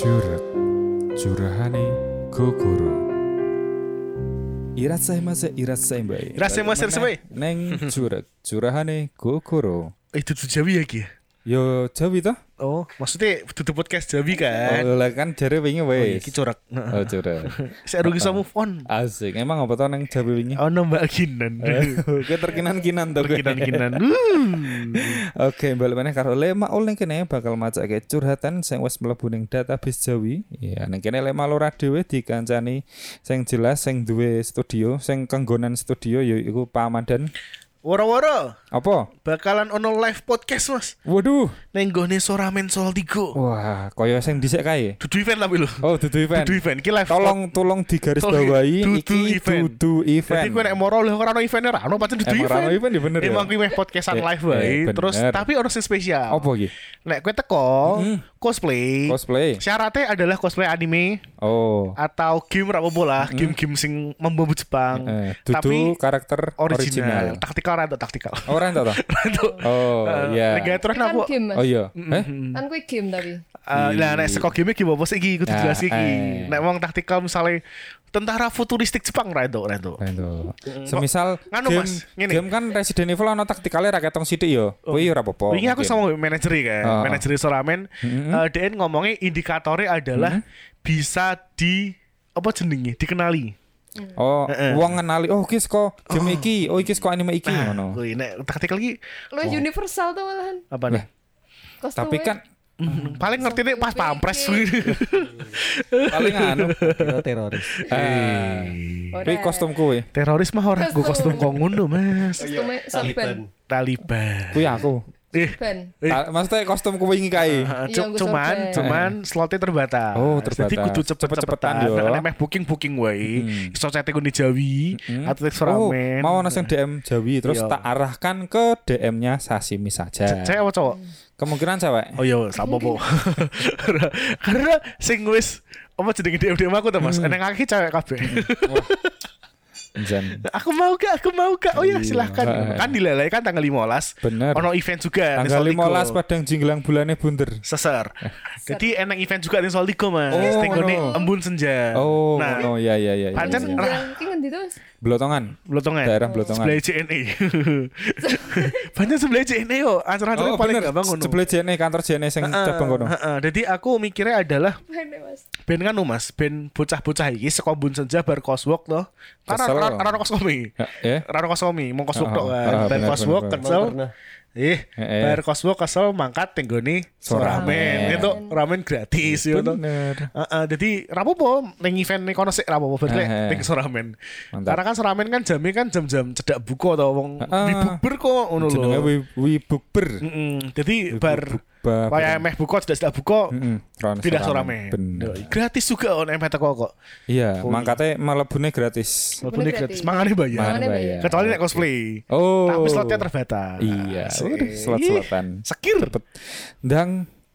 Curug Curahane Gogoro Irat saya masa irat saya mbak. Irat saya masa, saya. Neng curug Curahane Gogoro Eh, itu tuh Jawi ya Ki? Yo Jawi toh Oh, maksudnya tutup podcast Jawi kan? Oh lah kan jare wingi Oh, iya, wes Ki corak. Oh curug Saya rugi sama move on. Asik Emang apa toh neng Jawi wingi Oh, nambah kinan. Oke terkinan-kinan tuh gue. Kinan-kinan. Oke, balik meneh karo Lema ning kene bakal macake curhatan sing wis mlebu ning database Jawi. Ya, ning kene Lema lora dhewe dikancani sing jelas sing duwe studio, sing kenggonan studio yaiku Pamadan. Woro-woro Apa? bakalan ono live podcast Mas. Waduh. Neng gone Soramen Sol Tigo. Wah, kaya sing dhisik kae. Dudu event tapi lho. Oh, dudu event. Dudu event ki live. Tolong tolong digaris bawahi dudu iki event. dudu event. Jadi gue nek moro lho ora ono eventnya ora ono pancen dudu event. ora ono event ya bener ya? Emang kuwi meh podcastan Eh, live eh, wae. bener. Terus tapi ono sing spesial. Apa iki? Nek kowe teko cosplay. Cosplay. Syaratnya adalah cosplay anime Oh. atau game apa lah, game-game sing membabu Jepang. Eh, dudu tapi karakter original. original. Taktikal rada taktikal. Oh, ora entuk toh? Rada. Oh, iya. Nek terus kan aku Oh iya. Eh? kan kue game tapi Eh, lah nek saka game iki apa sih iki kudu Ah, jelas iki. eh. Nek wong taktikal misalnya tentara futuristik Jepang ra itu, ra itu. Semisal nganu, game, Mas, ngene. game kan Resident Evil ono taktikalnya ra ketong sithik yo. Kuwi ora apa-apa. Wingi aku sama manajer kan, Oh. manajer Soramen, Mm-mm. eh, DN ngomongnya indikatornya adalah bisa di apa jenenge dikenali. Oh, Heeh. wong ngenali oh iki saka game iki, oh iki saka anime iki ngono. Kuwi nek taktikal iki lu universal tuh malahan apa nih? Kostumnya. Tapi kan Hmm, paling ngerti nih pas pampres paling anu. Kira teroris. Ah. Ora. Kuwi kostum kuwi. teroris mah orang gue kostum kok ngono mas kostumnya sorban Taliban Kuwi aku. Eh Eh. Ta- Maksudnya kostum kuwi wingi kae. uh, cuman cuman slotnya terbatas Oh, jadi terbatas. kudu Cepet-cepetan, cepet-cepetan yo. nah, nek booking booking wae Hmm. iso chatting di Jawi Hmm. atau teks Oh, ramen mau ono sing DM Jawi terus Iya. tak arahkan ke DM-nya Sashimi saja. cewek apa cowok Kemungkinan cewek. oh iya sama po karena sing wis apa jenenge DM DM aku tuh mas Hmm. eneng akeh cewek kabeh Jen. aku mau gak aku mau gak oh ya Iya. silahkan Heeh. kan dilelai kan tanggal 15 Bener. ono event juga Tanggal Soligo. 15 padang jinglang bulannya bunder. Seser. Jadi enak event juga di Soligo mas. Oh, ini ngono. embun senja. Oh, nah, no, ya ya ya. ya, Pancen ya. ra- Blotongan. Blotongan. Daerah Blotongan. Sebelah JNE. Banyak sebelah JNE yo. Acara-acara Oh, paling bener. gampang ngono. Sebelah JNE kantor JNE sing Heeh, cabang kono. heeh. Jadi aku mikirnya adalah mas band kan mas, band bocah-bocah iki saka Embun Senja bar Coswalk loh. Karena ora koskomi. Ya, ya. Raro koskomi, mau Coswalk Ah, tok ah, kan. ah, Bar Coswalk kesel. Pernah. Eh, Eh, eh. bar Coswalk kesel mangkat tenggone Soramen. Soramen. Itu ramen gratis yo to. Bener. Heeh, jadi rapopo ning event ning kono sik rapopo berarti Heeh. ning Soramen. Karena kan Soramen kan jamnya kan jam-jam cedak buka to wong Heeh. dibukber kok ngono Jenenge lho. wi wi bukber. Heeh. Jadi bar Ba- kaya meh buka cedak cedak buka Heeh. Rono pindah Gratis juga on MH teko kok. Iya, Oh, mangkate malebune gratis. Bener gratis, mangane bayar. Bayar. Kecuali nek cosplay. Oh. Tapi slotnya terbatas. Iya, slot-slotan. Sekir. Cepet.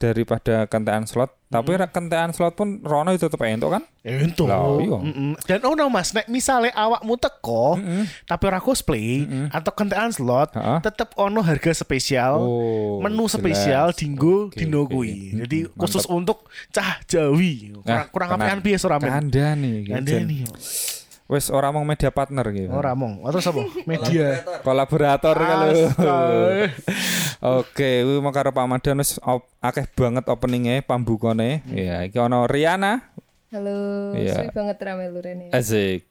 Daripada kentean slot, tapi ra kentean slot pun Rono itu tetep entuk kan? Ya entuk. Lah, iya. Mm-mm. Dan oh no mas, nek misalnya awakmu teko, Mm-mm. tapi ora cosplay atau kentekan slot, Ha-ha. tetep ono harga spesial, Oh, menu jelas. spesial dinggo Oke, dino kuwi. Mm-mm, Jadi mantep. khusus untuk cah Jawi. Kurang, Nah, kurang apean piye Soramen? Kandhani iki, Jen. Wes ora mau media partner gitu. Ora mong. Atau sapa? Media. Kolaborator kalau. Oke, kuwi mau karo Pak Madan wis akeh banget openingnya pambukane. Ya, iki ono Riana. halo Iya. suwi banget rame lu Rene Asik.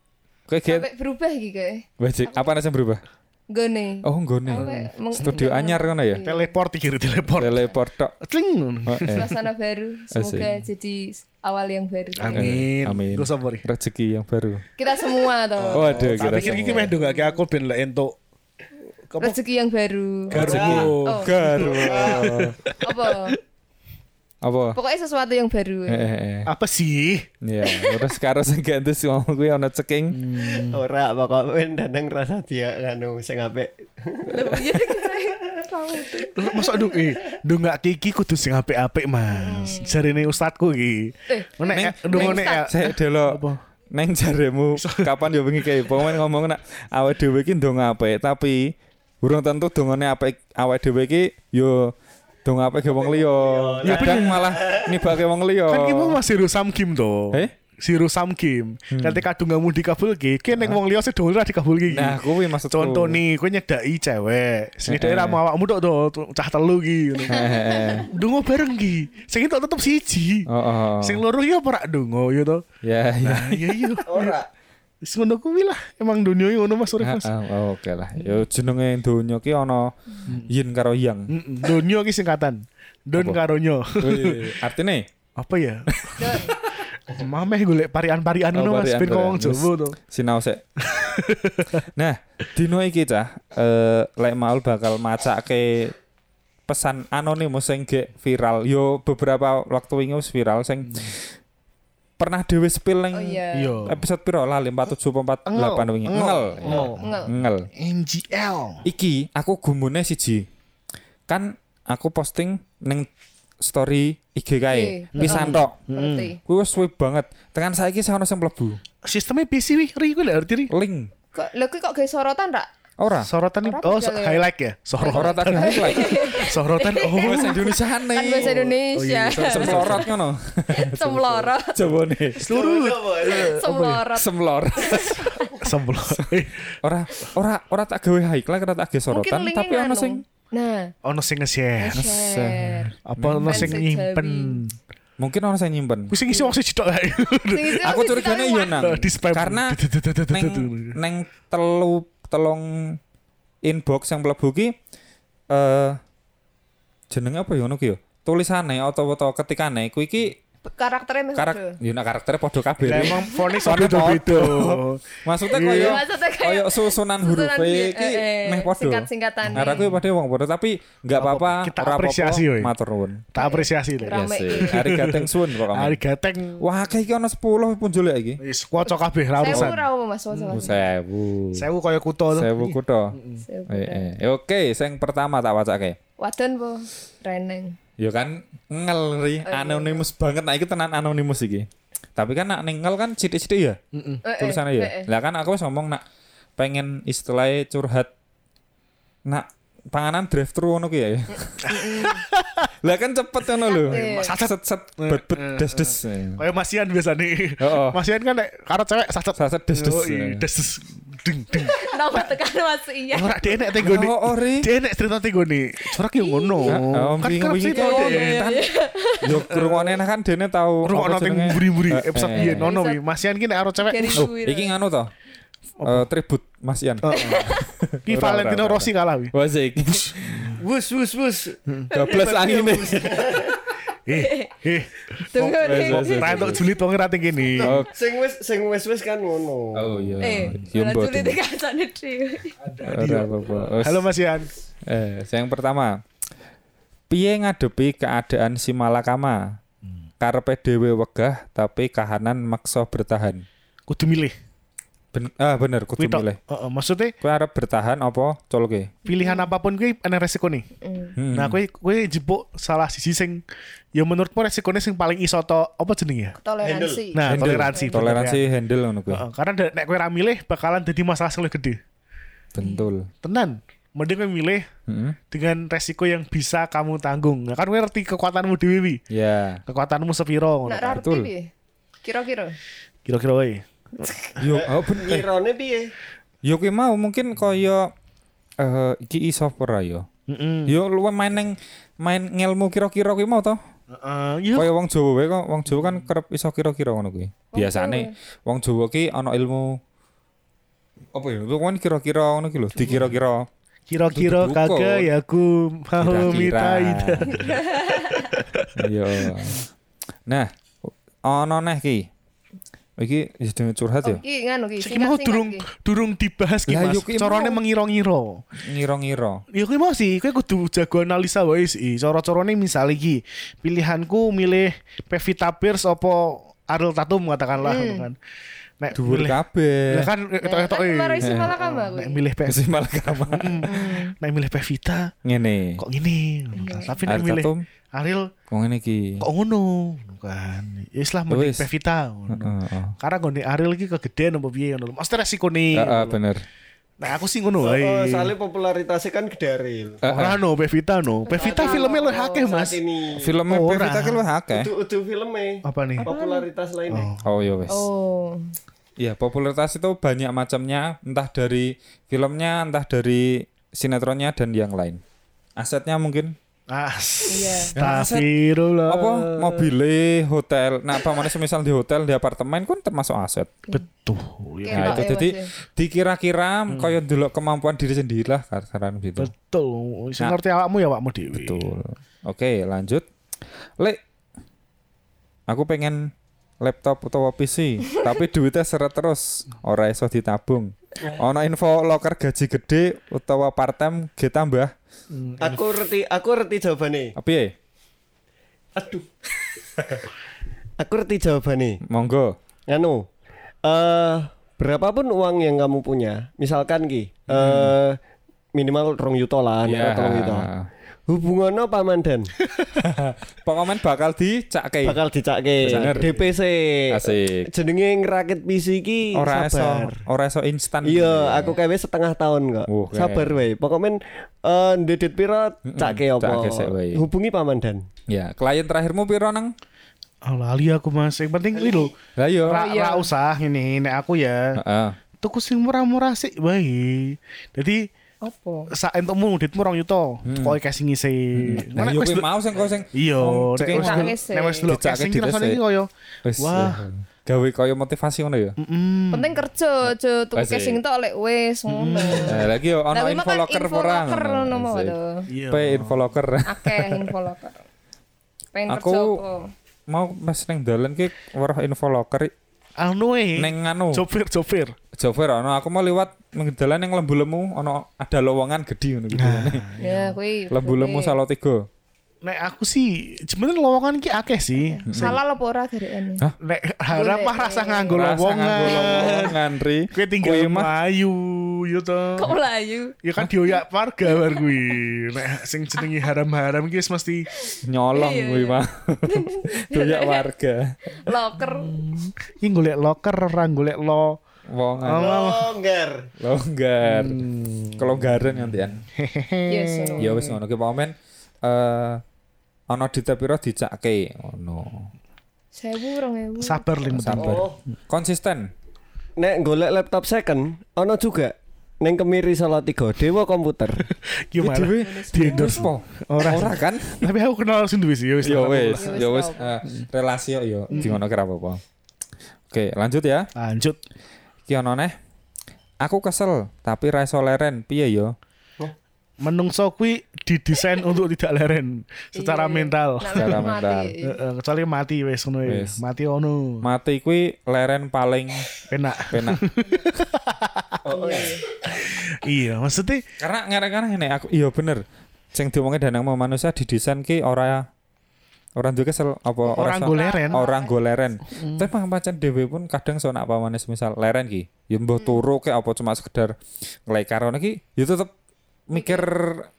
Kowe berubah gitu kayak Wajib apa nasi berubah? Gone Oh. Sampai meng- Studio anyar kan ya? Teleport iki teleport. Teleport tok. Cling. Oh, eh. suasana baru semoga jadi awal yang baru Amin. Amin. Gue sabar. Rezeki yang baru. kita semua toh Waduh, Tak kira pikir iki meh ndongake aku ben lek entuk apa rezeki yang baru Garwo. oh Garu. apa Apa? pokoknya sesuatu yang baru Eh, eh, eh. apa sih? Ya, terus karo sing gantes ngomong kuwi ana ceking. Ora pokoknya danang rasa dia kanu sing apik. Iya, Masa aduh eh ndongake iki kudu sing apik-apik Mas. Jarine ustadku iki. eh Nek Neng ndongone ya. Ustad. Saya delok Apa? Neng jaremu kapan ya bengi kayak pokoknya ngomong nak awake dhewe iki ndonga apik tapi urung tentu dongane apik awake dhewe iki yo Dong apa ke wong liya. Ya, Kadang malah nibake wong liya. Kan ki mau masih Rusam Kim to. Eh? Siru Sam Kim. Ketika kadunganmu dikabulke, ki ning wong liya sing dhewe ora dikabulke iki. Nah, kuwi maksudku. Contoh nih, kowe nyedaki cewek. Sing Eh, daerah eh. mau awakmu tok to, cah telu ki. ngono. Dungo bareng ki. Sing itu tetep siji. Oh, oh. Sing loro ya ora dungo ya to. Ya, ya. Nah, iya iya. Ora. Wis ngono kuwi lah. Emang dunia iki ngono Mas Urip Ah, Mas. ah, oh, Oke lah. Ya jenenge donya ki ana yin karo yang. Dunia ki singkatan. Don Apa? karo nyo. Artine Apa ya? Mameh golek parian-parian Oh, ngono Mas ben wong Jawa to. sinau sik. nah, dino iki cah eh lek maul bakal macake pesan anonimus sing gek viral. Yo beberapa waktu wingi wis viral sing pernah dhewe spill ning Oh iya. Iya. episode piro lali 4748 wingi. Ngel. Ngel. NGL. Iki aku gumune siji. Kan aku posting ning story IG kae. Iya. Pisan tok. Kuwi wis suwe banget. Tekan saiki sing ono sing mlebu. Sistemnya PC wih, ri kuwi lek arti ri. Link. Kok lho kok gawe sorotan rak? Ora. Sorotan Ora oh so- jale? highlight ya. Sorotan. Ora tak highlight. Sorotan oh. Bahasa Indonesia Kan bahasa nih. Indonesia. Semlorot ngono. Semlorot. Jabone. Seluruh Semlorot. Semlor. sembelok. Ora ora ora tak gawe highlight, ora tak gawe sorotan, tapi ono nganu. sing Nah, Ono sing nge-share. share. Apa ono sing nyimpen. mungkin ono sing nyimpen. Kuwi sing isi. Sing isi Aku yo wah. nang. Karena neng neng telu telung inbox yang mlebu ki eh jenenge apa ya ngono ki yo. Tulisane atau ketikane kuwi karakternya karak padha. yo nak karakternya padha kabeh. Ya Ri. emang Soalnya beda-beda. Maksudnya Iya. koyo kayak koyo susunan huruf e iki eh, eh, meh padha. singkat-singkatan Arah aku pada wong padha tapi enggak Apa- apa-apa, kita apresiasi, woy. matur nuwun. Tak apresiasi lho. Ra-. Hari gateng suwun pokoknya. Ari gateng Wah, kayak iki ono 10 pun julek iki. wis kuwaca kabeh ra Sewu urusan. ra apa Mas Mas. Mas. Sewu. Sewu kaya kuto. Oke, sing pertama tak wacake. Wadon po reneng. Ya kan ngel ri, anonimus banget. Nah, iki tenan anonimus iki. Tapi kan nak ning ngel kan sithik-sithik ya Heeh. Eh, eh, tulisannya eh, ya. eh. Lah kan aku wis ngomong nak pengen istilahnya curhat nak panganan drive thru ngono ki ya. Lah kan cepet ngono lho. Iya. Set bet bet des des. Kaya Masian biasa nih. Masian kan nek karo cewek saset Saset des des. Des des ding ding. Nama tekan Mas iya. Ora dia nek oh, Ri. Dia nek cerita tenggone. Corak yo ngono. Oh, Kan wingi cerita kan dia. kan. Yo krungone kan dene tau Ru ono apa teng buri-buri Eh, episode eh. biyen ono wi. Masian ki nek karo cewek. Iki nganu to. Eh tribut Mas Ian. Ki Valentino. Rossi kalah wi. Wah sik. Wus wus wus. 12 angin Eh, eh. Entuk julid wong ora teng kene. Oh, Sing wis sing wis wis kan ngono. oh iya. Eh, sulit dikasane dhewe. Ora apa-apa. Wes. Halo Mas Ian. Eh, yang pertama. Piye ngadepi keadaan si Malakama? Karepe dhewe wegah tapi kahanan maksa bertahan. Kudu milih. Ben ah bener kudu Kuwi tok. milih. Heeh, maksudnya Kowe arep bertahan apa colke? pilihan apa pun kuwi ana resikonya. Hmm. Nah, kowe kowe jebuk salah sisi sing ya menurutmu resikonya sing paling iso to apa jenenge ya? Toleransi. Nah, Handle. toleransi. bener toleransi ya. handle ngono kuwi. Heeh, karena nek kowe ra milih bakalan dadi masalah sing luwih gede. Betul. Tenan. Mending kowe milih Heeh. dengan resiko yang bisa kamu tanggung. Nah, kan kowe ngerti kekuatanmu dhewe wi. Ya. Kekuatanmu sepiro ngono. Rarti betul. piye? Kira-kira. Kira-kira wae. Yo, oh bener. Ngirone piye? Yo kuwi mau mungkin kaya eh iki apa ora yo. Heeh. Yo luwe main neng main ngelmu kira-kira kuwi mau to. Heeh, yo. Kaya wong Jawa wae kok wong Jawa kan kerep iso kira-kira ngono kuwi. Biasane wong Jawa ki ana ilmu apa ya? Itu kan kira-kira ngono ki lho, dikira-kira. Kira-kira kagak ya aku mau minta. Iya. Nah, ana neh ki. Iki jenenge curhat ya. Oh, iki nganu iki. Iki mau durung durung dibahas ki Mas. Carane mau. mengira-ngira. Ngira-ngira. Ya kuwi mau sih, kowe kudu jago analisa wae sih. Cara-carane misal iki, pilihanku milih Pevita Pierce apa Ariel Tatum katakanlah gitu kan. Nek Dhuwur kabeh. Lah kan ketok-ketok kan kamu aku. Nek milih Pe Wis malah kama. nek milih Pevita Ngene. kok ngene kan. Tapi nek milih Ariel kok ngene iki. kok ngono kan. Ya wis lah mending. Pevita. Karena nggone Ariel iki kegedean apa piye ngono. Mesti resikone. Heeh, bener. Nah aku sih ngono Oh, wae. soalnya popularitasnya kan gede Ora no Pevita no. Pevita filmnya lu akeh Mas. Filmnya Ora. Pevita ki luwih akeh. Udah udah filmnya Apa nih? popularitas lainnya. Oh ya wes. Oh. Iya, popularitas itu banyak macamnya, entah dari filmnya, entah dari sinetronnya dan yang lain. Asetnya mungkin. Iya. Astagfirullah. apa mobilnya, hotel. Nah, apa mana semisal di hotel, di apartemen kan termasuk aset. Betul. ya. Nah, itu ya, jadi ya. dikira-kira kaya dulu kemampuan diri sendiri lah karena gitu. Betul. Sing Nah. ngerti awakmu ya awakmu dhewe. Betul. Oke, lanjut. Lek aku pengen laptop utawa PC, tapi duitnya seret terus, ora iso ditabung. Ono info loker gaji gede utawa part time ge tambah. Aku ngerti, aku ngerti jawabannya. Apa ya? Aduh. aku ngerti jawabannya. Monggo. Anu, eh berapapun uang yang kamu punya, misalkan ki, eh minimal rong yuto lah, yeah. rong yuto. Hubungannya paman dan Pokoknya bakal dicakke. bakal dicake Bener. DPC. Asik. Jenenge ngerakit PC ki Ora iso, sabar. ora iso instan. Iya, aku kayak setengah tahun kok. Sabar wae. Pokoknya eh ndedit cake sik wae. Hubungi paman dan. Ya, klien terakhirmu piro nang? Oh, lali aku Mas. Yang penting iki lho. Lah iya. Ra, iya. ra usah ini nek aku ya. Heeh. Tuku sing murah-murah sih bae. Jadi Apa? sak entukmu duitmu rong yuto. Kok casing ngisi. Nah, Nek yo du- mau sing kok sing Iya, nek wis nek wis delok casing rasane iki koyo Wah. ya, gawe kaya motivasi ngono ya. Penting kerja, aja tuku casing tok lek wis ngono. Nah, lagi yo ono Lah, info locker info ora locker ngono mau Asik. to. Iya. P info locker. Akeh info locker. Pengen Aku- kerja apa? Mau mes ning dalan ki weruh info locker Anu eh. ning anu. Sopir, sopir. Jover ono aku mau liwat ning dalan yang lembu-lemu ono ada lowongan gede ngono gitu. Ya kuwi. Lembu-lemu oke. Salatiga. Nek aku sih sebenarnya lowongan ki akeh sih. Salah apa ora garekane? Hah? Nek harap mah rasa nganggo lowongan. lowongan ri. Kowe tinggal Melayu yo to. Kok melayu? Ya kan dioyak warga bar kuwi. Nek sing jenenge haram-haram ki mesti nyolong Iya, kuwi iya. mah. Doyak warga. Locker. iki golek loker ora golek lo. Wong Oh. Longgar. longgar. Hmm. Kelonggaran. Yes. ngono. Ya wis ngono ki pamen eh ana dite pira dicake ngono. Sewu rong ewu. Sabar ling penting. Sabar. Oh, Konsisten. nek golek laptop second, ono juga neng kemiri Salatiga Dewa komputer. Gimana? Dhewe Di endorse po. Ora. Ora kan? Tapi aku kenal langsung duwe sih ya wis. Ya wis, Ya wis, ya tau. eh, relasi yo yo di ngono kira apa-apa. Oke, lanjut ya. Lanjut. Ki ono neh. Aku kesel, tapi ra iso leren. Piye yo? Menungso kuwi didesain untuk tidak leren secara Iya, iya. mental. Nak Secara mati, mental. Heeh, kecuali mati wis ngono. Mati ono. Mati kuwi leren paling Penak. penak. Oh, iya. Iya, maksudnya Karena ngarang-ngarang ini aku iya bener. Sing diomongke danang mau manusia didesain ki ora ora duwe kesel apa orang goleren. orang go leren. Tapi pang pancen dhewe pun kadang so nak pamane misal leren ki, ya mbah turu ke apa cuma sekedar ngelekar ngono ki, ya tetep mikir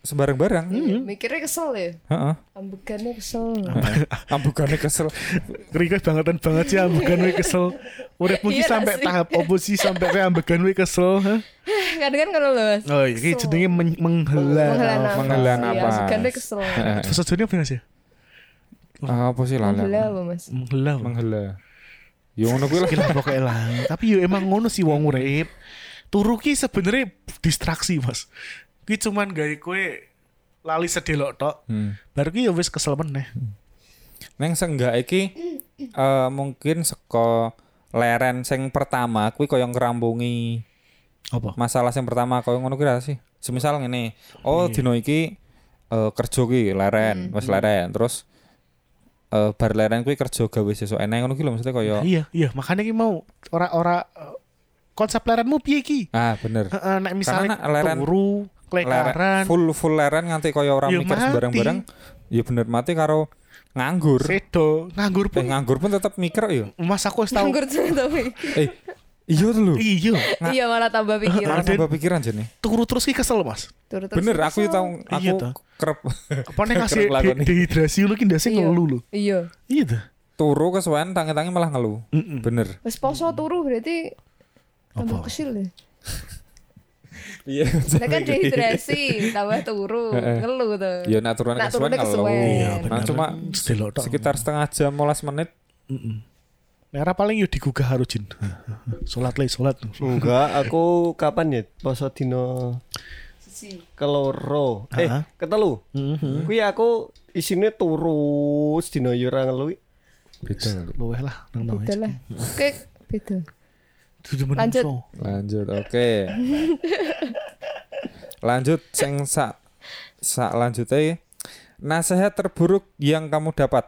sembarang-barang. Mikirnya kesel ya. Heeh. Ambegannya kesel. Ambugane kesel. Request bangetan banget sih ambegan we kesel. Uripmu ki Iya sampai tahap opo sih sampai kayak ambegan we kesel. Kadang kan kalau loh mas. Oh iya, iki jenenge men- menghela. Menghela Iya, nafas. ambegannya kesel. Jawa apa sih? Apa sih lala? Menghela apa mas? Menghela. Menghela. Ya ngono kuwi lah. Gila pokoknya lah. Tapi yo emang ngono sih wong urip. Turu ki sebenarnya distraksi, Mas. Ki cuman gawe kowe lali sedelok tok. Hmm. Baru ki yo wis kesel meneh. Neng senggak iki eh mungkin saka leren sing pertama kuwi kaya ngrampungi Apa? masalah yang pertama kaya ngono kira sih. Semisal ngene, oh dino iki eh kerja ki leren, wis leren. Terus eh bar leren kuwi kerja gawe sesuk eneng ngono ki lho maksudnya kaya Iya, iya, makanya ki mau ora-ora konsep lerenmu piye ki? ah bener. Heeh, nek misalnya Karena leren- turu, Leren, klekaran, full full leren nganti kaya ora Ya mikir mati. sembarang-barang. Ya bener mati karo nganggur. sedo, nganggur Eh, pun nganggur pun tetep mikir ya. Mas aku wis tau. Nganggur tuh tapi. Eh, iya tuh lho. Iya, Iya malah tambah pikiran. Malah tambah pikiran jene. turu terus ki kesel, Mas. Turut Bener, aku yo tau Iya aku toh. kerep Apa nek kasih Kerep lakoni. de- dehidrasi lu ki ndase Iya. ngelu lho. Iya. Iya tuh. turu kesuwen tangi-tangi malah ngeluh. Bener. Wes poso turu berarti tambah kesil deh. Iya. Nah kan dehidrasi, tambah turu, ngeluh tuh. Ya nak turun Nak kesuwen ngeluh. Iya, Nah, cuma sekitar setengah jam 15 menit Merah paling yo digugah karo jin. Salat le, salat. Enggak, aku kapan ya poso dino keloro. Eh, ketelu. Mhm. Kuwi aku isine terus dino yo ora ngeluwi. beda. Luweh lah nang nang. Beda lah. Oke, beda. Tujuh menit. Lanjut. Lanjut, oke. Lanjut sing sak sak lanjutnya nasihat terburuk yang kamu dapat.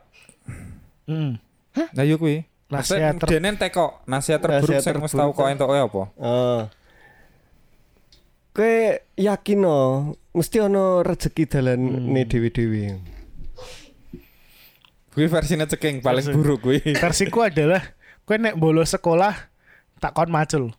Hmm. Nah, yuk kuwi. Nasihat ter- Denen teko, nasihat terburuk Nasihat sing wis tau kok entuke apa? Eh. Kowe yakin no, mesti ono rezeki dalane dewi-dewi. Kuwi versinya ceking paling Versi- buruk kuwi. Versiku adalah kowe nek bolos sekolah tak kon macul.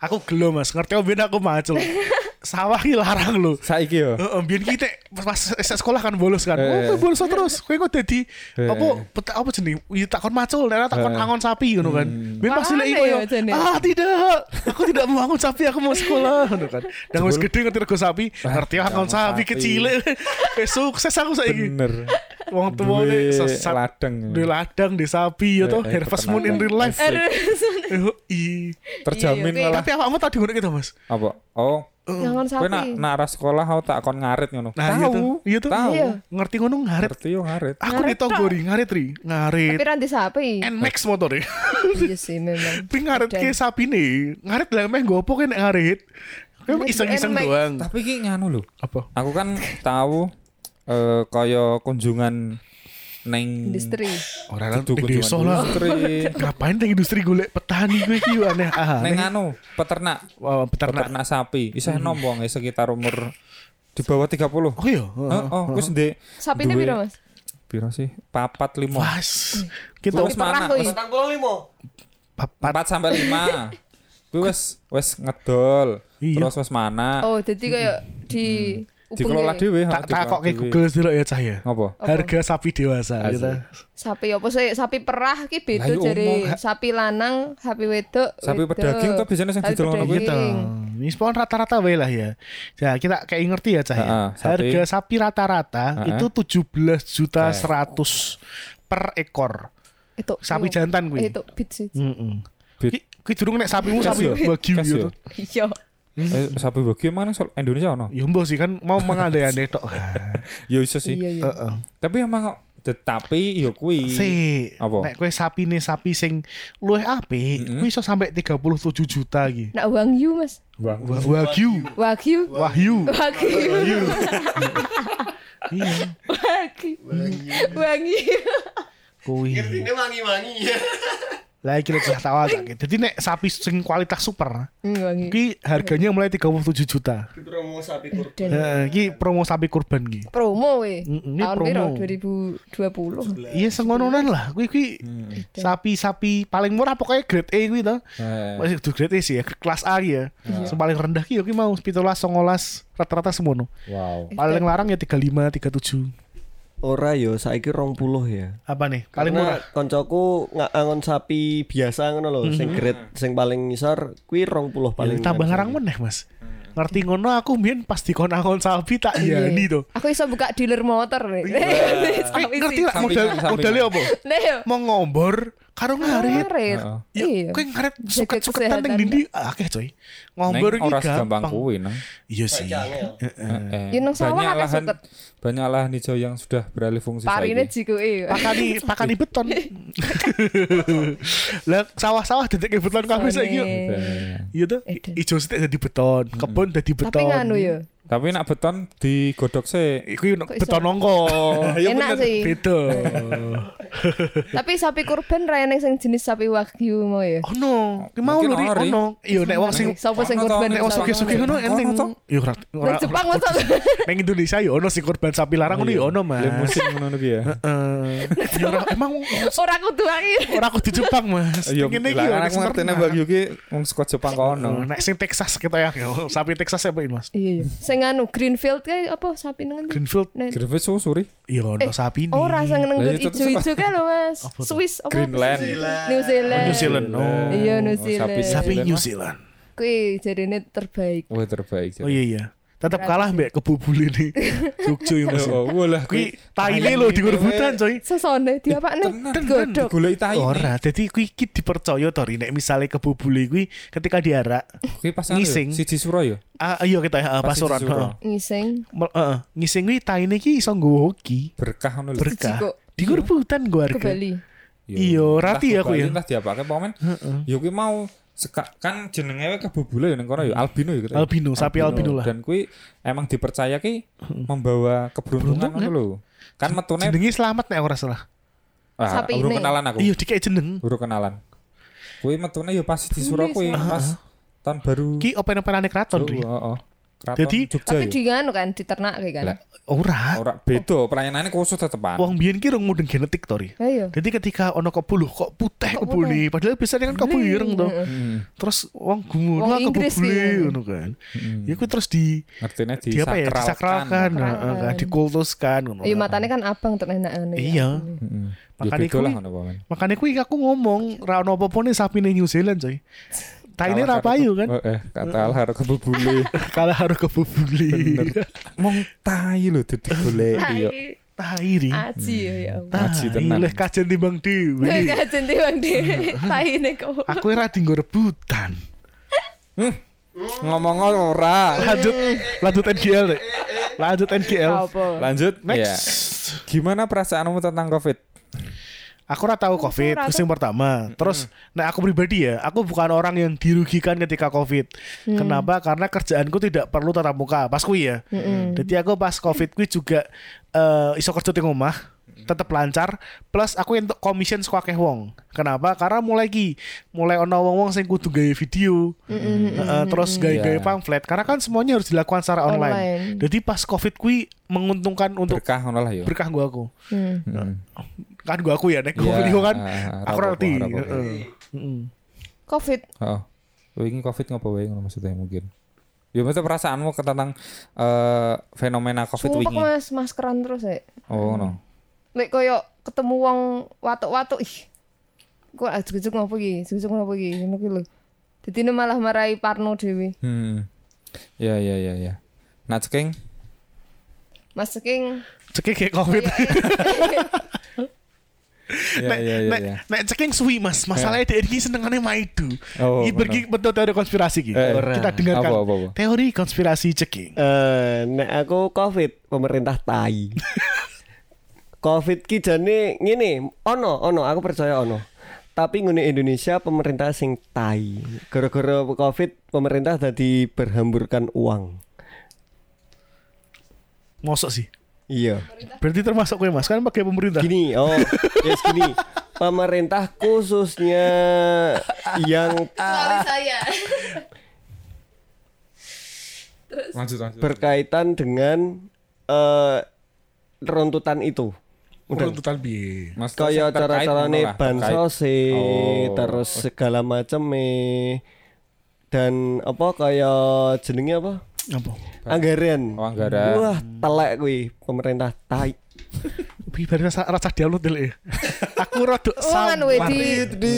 Aku gelo Mas, ngerti oben aku macul. Sawah ki larang lho. Saiki yo. Heeh, biyen ki tek pas, pas sekolah kan bolos kan. Eh. Oh, kowe bolos terus. Kowe kok dadi Eh. apa peta apa jeneng? Ya tak kon macul, nek tak kon Eh. angon sapi ngono kan. Biyen pas ya koyo, jane? ah tidak, aku tidak mau angon sapi, aku mau sekolah ngono kan. Dan wis gede ngerti rego sapi, ngerti angon angon sapi kecil. Wis sukses aku saiki. Bener. Wong tuwa sesat ladang. di ladang di sapi Eh, eh, harvest moon in real life. Eh. Terjamin Iya, iya, malah. Tapi awakmu tadi ngono gitu, Mas. Apa? Oh, Jangan kowe nak nak arah sekolah aku tak kon ngarit ngono. Nah, iya. Tahu. Iya tuh. Tahu. Iya. Ngerti ngono ngarit. Ngerti yo ngarit. Aku Ngarit ditonggori ngarit ri, ngarit. Tapi ranti sapi. Nmax motor e. Iya sih memang. Tapi ngarit ke sapi nih. Ngarit lah meh gopo kan nek ngarit. Ngarit iseng-iseng doang. Tapi ki nganu lho. Apa? Aku kan tahu eh kaya kunjungan neng Industri. Orang di kunjungan desa lah. industri. Ngapain teh industri golek petani gue ki aneh ah. neng anu peternak Wah, peternak. peternak sapi isih enom wong e sekitar umur di bawah 30 Oh iya. Heeh, oh, wis ndek Sapine duwe- piro, Mas? piro sih? Papat lima. Pas. Kita Wis mana? Wis kuy. papat. empat sampai lima. Kuwi wis wis ngedol. Iya. Terus wis mana? Oh, jadi kayak di Dikelola dhewe. Tak tak kok kayak Google dulu ya cah ya. Ngopo? Harga sapi dewasa gitu. Sapi apa sih? Sapi perah ki beda Lah, iya, dari sapi lanang, sapi wedok. Sapi pedaging tuh biasanya sing Sapi didol ngono kuwi. Gitu. Ini spawn rata-rata wae lah ya. Ya kita kayak ngerti ya cah ya. Harga sapi rata-rata itu 17 juta Oke. 100 per ekor. Itu Sapi jantan kuwi. Itu bit sih. Heeh. Ki durung nek sapimu sapi yo? wagyu gitu. Iya. Eh, sapi bagi mana soal Indonesia ono? Ya mbok sih kan mau mengandai-andai tok. Ya iso sih. Iya, iya. Heeh. Tapi emang tetapi yo kuwi. Si, Apa? nek kowe sapi nih sapi sing luwih apik, Mm-mm. kuwi iso sampai 37 juta iki. Nak wagyu, Mas. Wagyu, Wagyu. wahyu. Wagyu. Iya, Wagyu. kuwi. wangi-wangi. Lah iki lek tak awak. Jadi nek sapi sing kualitas super, Hmm, iki harganya mulai 37 juta. Promo sapi kurban. Heeh, iki promo sapi kurban iki. promo we. Ini Tahun promo. piro? 2020. Iya sengononan lah, kuwi kuwi sapi-sapi paling murah pokoknya grade A kuwi to. Eh, Masih kudu grade A sih ya, kelas A ya. Yang paling rendah ki ya kuwi mau 17 19 rata-rata semono. wow. Paling larang ya 35 37. Ora yo saiki 20 ya. Apa nih? Paling Karena murah. koncoku nggak angon sapi biasa ngono lho, sing grade sing paling ngisor kuwi 20 paling. Ya, tambah larang meneh, Mas. Ngerti ngono aku mbien pas dikon angon sapi tak Iya. iyani to. Aku iso buka dealer motor nih. Sapi ngerti lah modal modalnya apa? Yo. Mau ngombor karo ngarit. Ngarit. Heeh. Ya, Iya. kowe ngarit suket-suketan ning dindi akeh coy. Ngombor iki gampang. kuwi nang. Iya sih. Eh, Ya, nang sawah banyak akeh lahan suket. banyak lahan hijau yang sudah beralih fungsi Parine saiki. jikuke. Pakani pakani beton. Lah sawah-sawah detik beton kabeh saiki. yo. Iya tuh, Edan. ijo sithik dadi beton, kebun dadi beton. Tapi nganu ya. Tapi nak beton digodok sih. Iku beton nongko. Enak sih. Beda. Tapi sapi kurban ra enek sing jenis sapi wagyu mau ya. Oh no, ki mau lho ori. ono. Iya nek wong sing Sapa sing kurban nek sugih-sugih ngono to. Yo ora ora. Nang Jepang masa Neng Indonesia yo ono sing kurban sapi larang ngono yo ono, Mas. Limusin ngono kuwi ya. Eh, yo ora emang ora kudu aki. ora kudu Jepang, Mas. Yo, Ngene iki yo kan aku ngertine Mbak Yuki wong saka Jepang kono. Nek sing Texas kita ya, sapi Texas apa ini, Mas? Iya iya. Sing anu Greenfield kae apa sapi ndi? Greenfield Nen- Griffith susuri. Iya ono Eh, sapi nih. Ora sing tuh ijo-ijo kan lho Mas. Swiss apa? Greenland. New Zealand. New Zealand. Oh. Iya New Oh, sapi Zealand. Sapi Zealand, New. Zealand. Kuwi jarine terbaik. Wah terbaik. Oh iya iya. Tetap kalah mbek kebubule nih. Jogja ya Mas. Oh, walah Kuwi taine lho di rebutan coy. Sesone diapakne? Godhok. Golek tai. Ora, jadi kuwi iki dipercaya to Ri, nek misale kebubule kuwi ketika diarak. Kuwi pas Ngising. Siji suro ya. Ah, iya kita ah, Pas pasuran. heeh. Ngising. Mel- Heeh, ngising kuwi taine iki iso nggo hoki. Berkah ngono lho. Berkah. Di rebutan gua harga. Iya, rati aku ya. Entah diapake pokoke. Ya kuwi mau seka, kan jenenge wae kebubule ya ning kono ya albino ya gitu. Albino, sapi albino lah. Dan kuwi emang dipercaya ki membawa keberuntungan Beruntung, ngono lho. Kan metune Jenenge selamat nek ora salah. ah, Sapi urung kenalan aku. Iya, dikek jeneng. Urung kenalan. Kuwi metune ya pas di Suro kuwi pas tahun baru. Ki open-openane kraton Oh, Ri. Heeh. Jadi- Jogja Tapi ya. di nganu kan diternak kayak kan. Lah, Ora. Ora beda, pelayanannya khusus tetepan. Wong biyen ki rung mudeng genetik to Ri. Ayo. Jadi ketika ono kebulu kok putih Kok kebuli, padahal biasanya kan kebulu ireng to. Hmm. Terus wong gumun lah Inggris kebuli ki. ngono kan. Hmm. Ya ku terus di Ngertine di apa ya disakralkan, heeh, kan, dikultuskan ngono. Iya matane kan abang tenan ngene. Iya. Heeh. Ya Makanya beda lah kuwi-. Makanya kuwi aku ngomong ra ono apa-apa nih sapi ning New Zealand coy. Taine ra Kalah payu karo- kan. Oh, eh, kata al harus kebubule. Kalah harus kebubuli. Bener. Mong tai lho dadi golek iya. Tai ri. Aji ya ya Allah. Aji Tai tenan. leh kajen timbang dhewe. Kajen tiwang dhewe. Taine kok. Aku ora dinggo rebutan. Ngomong ora. Lanjut lanjut NGL deh. Lanjut NGL. Lanjut. Next. Ya. Gimana perasaanmu tentang Covid? Aku ora tahu COVID, terus yang pertama. Terus, nah aku pribadi ya, aku bukan orang yang dirugikan ketika COVID. Kenapa? Karena kerjaanku tidak perlu tatap muka. Pas kui ya. Jadi aku pas COVID kui juga eh iso kerja di rumah, tetap lancar. Plus aku untuk commission suka akeh wong. Kenapa? Karena mulai ki, mulai ono wong-wong sing kudu gawe video, Heeh, terus gawe-gawe Iya. pamflet. Karena kan semuanya harus dilakukan secara online. Online. Jadi pas COVID kui menguntungkan untuk Berkah ngono lah ya. berkah gua aku. Hmm. Heeh. Kan gua aku ya, nek Iya, gua beli kan. ah, Aku ngerti. Covid. Heeh. Wingi Covid ngopo wae ngono maksudnya mungkin. Ya maksudnya perasaanmu tentang eh, fenomena Covid Sumpah wingi. mas maskeran terus ya. Oh no. Lek koyo ketemu wong watuk-watuk ih. Kok ajug-ajug ngopo iki? Ajug-ajug ngopo iki? Ngono ki lho. Dadi ini malah marahi Parno dhewe. Hmm. Ya ya ya ya. Nah ceking Mas Ceking Ceking kayak covid. ya nek, ya ya nek, ya. nek ceking suwi mas. Masalahnya dia ini senengannya maidu. Oh, Ini pergi betul teori konspirasi gitu. Eh, Kita dengarkan apa, apa, apa? teori konspirasi ceking. Eh, nek aku covid pemerintah tai. covid ki jane ngene, ono ono aku percaya ono. Tapi ngene Indonesia pemerintah sing tai. Gara-gara covid pemerintah tadi berhamburkan uang. Mosok sih. Iya. Berarti termasuk gue mas kan pakai pemerintah. Gini, oh, yes gini. Pemerintah khususnya yang saya. Lanjut lanjut. berkaitan dengan eh runtutan itu. Udah. Tuntutan bi. Mas kayak cara-carane bansos Oh. terus segala macam dan apa kayak jenenge apa apa? Anggaran. Oh, anggaran. Wah, telek kuwi pemerintah tai. Bibar rasa rasa dialut dulu ya. Aku rodok sama. Oh, di di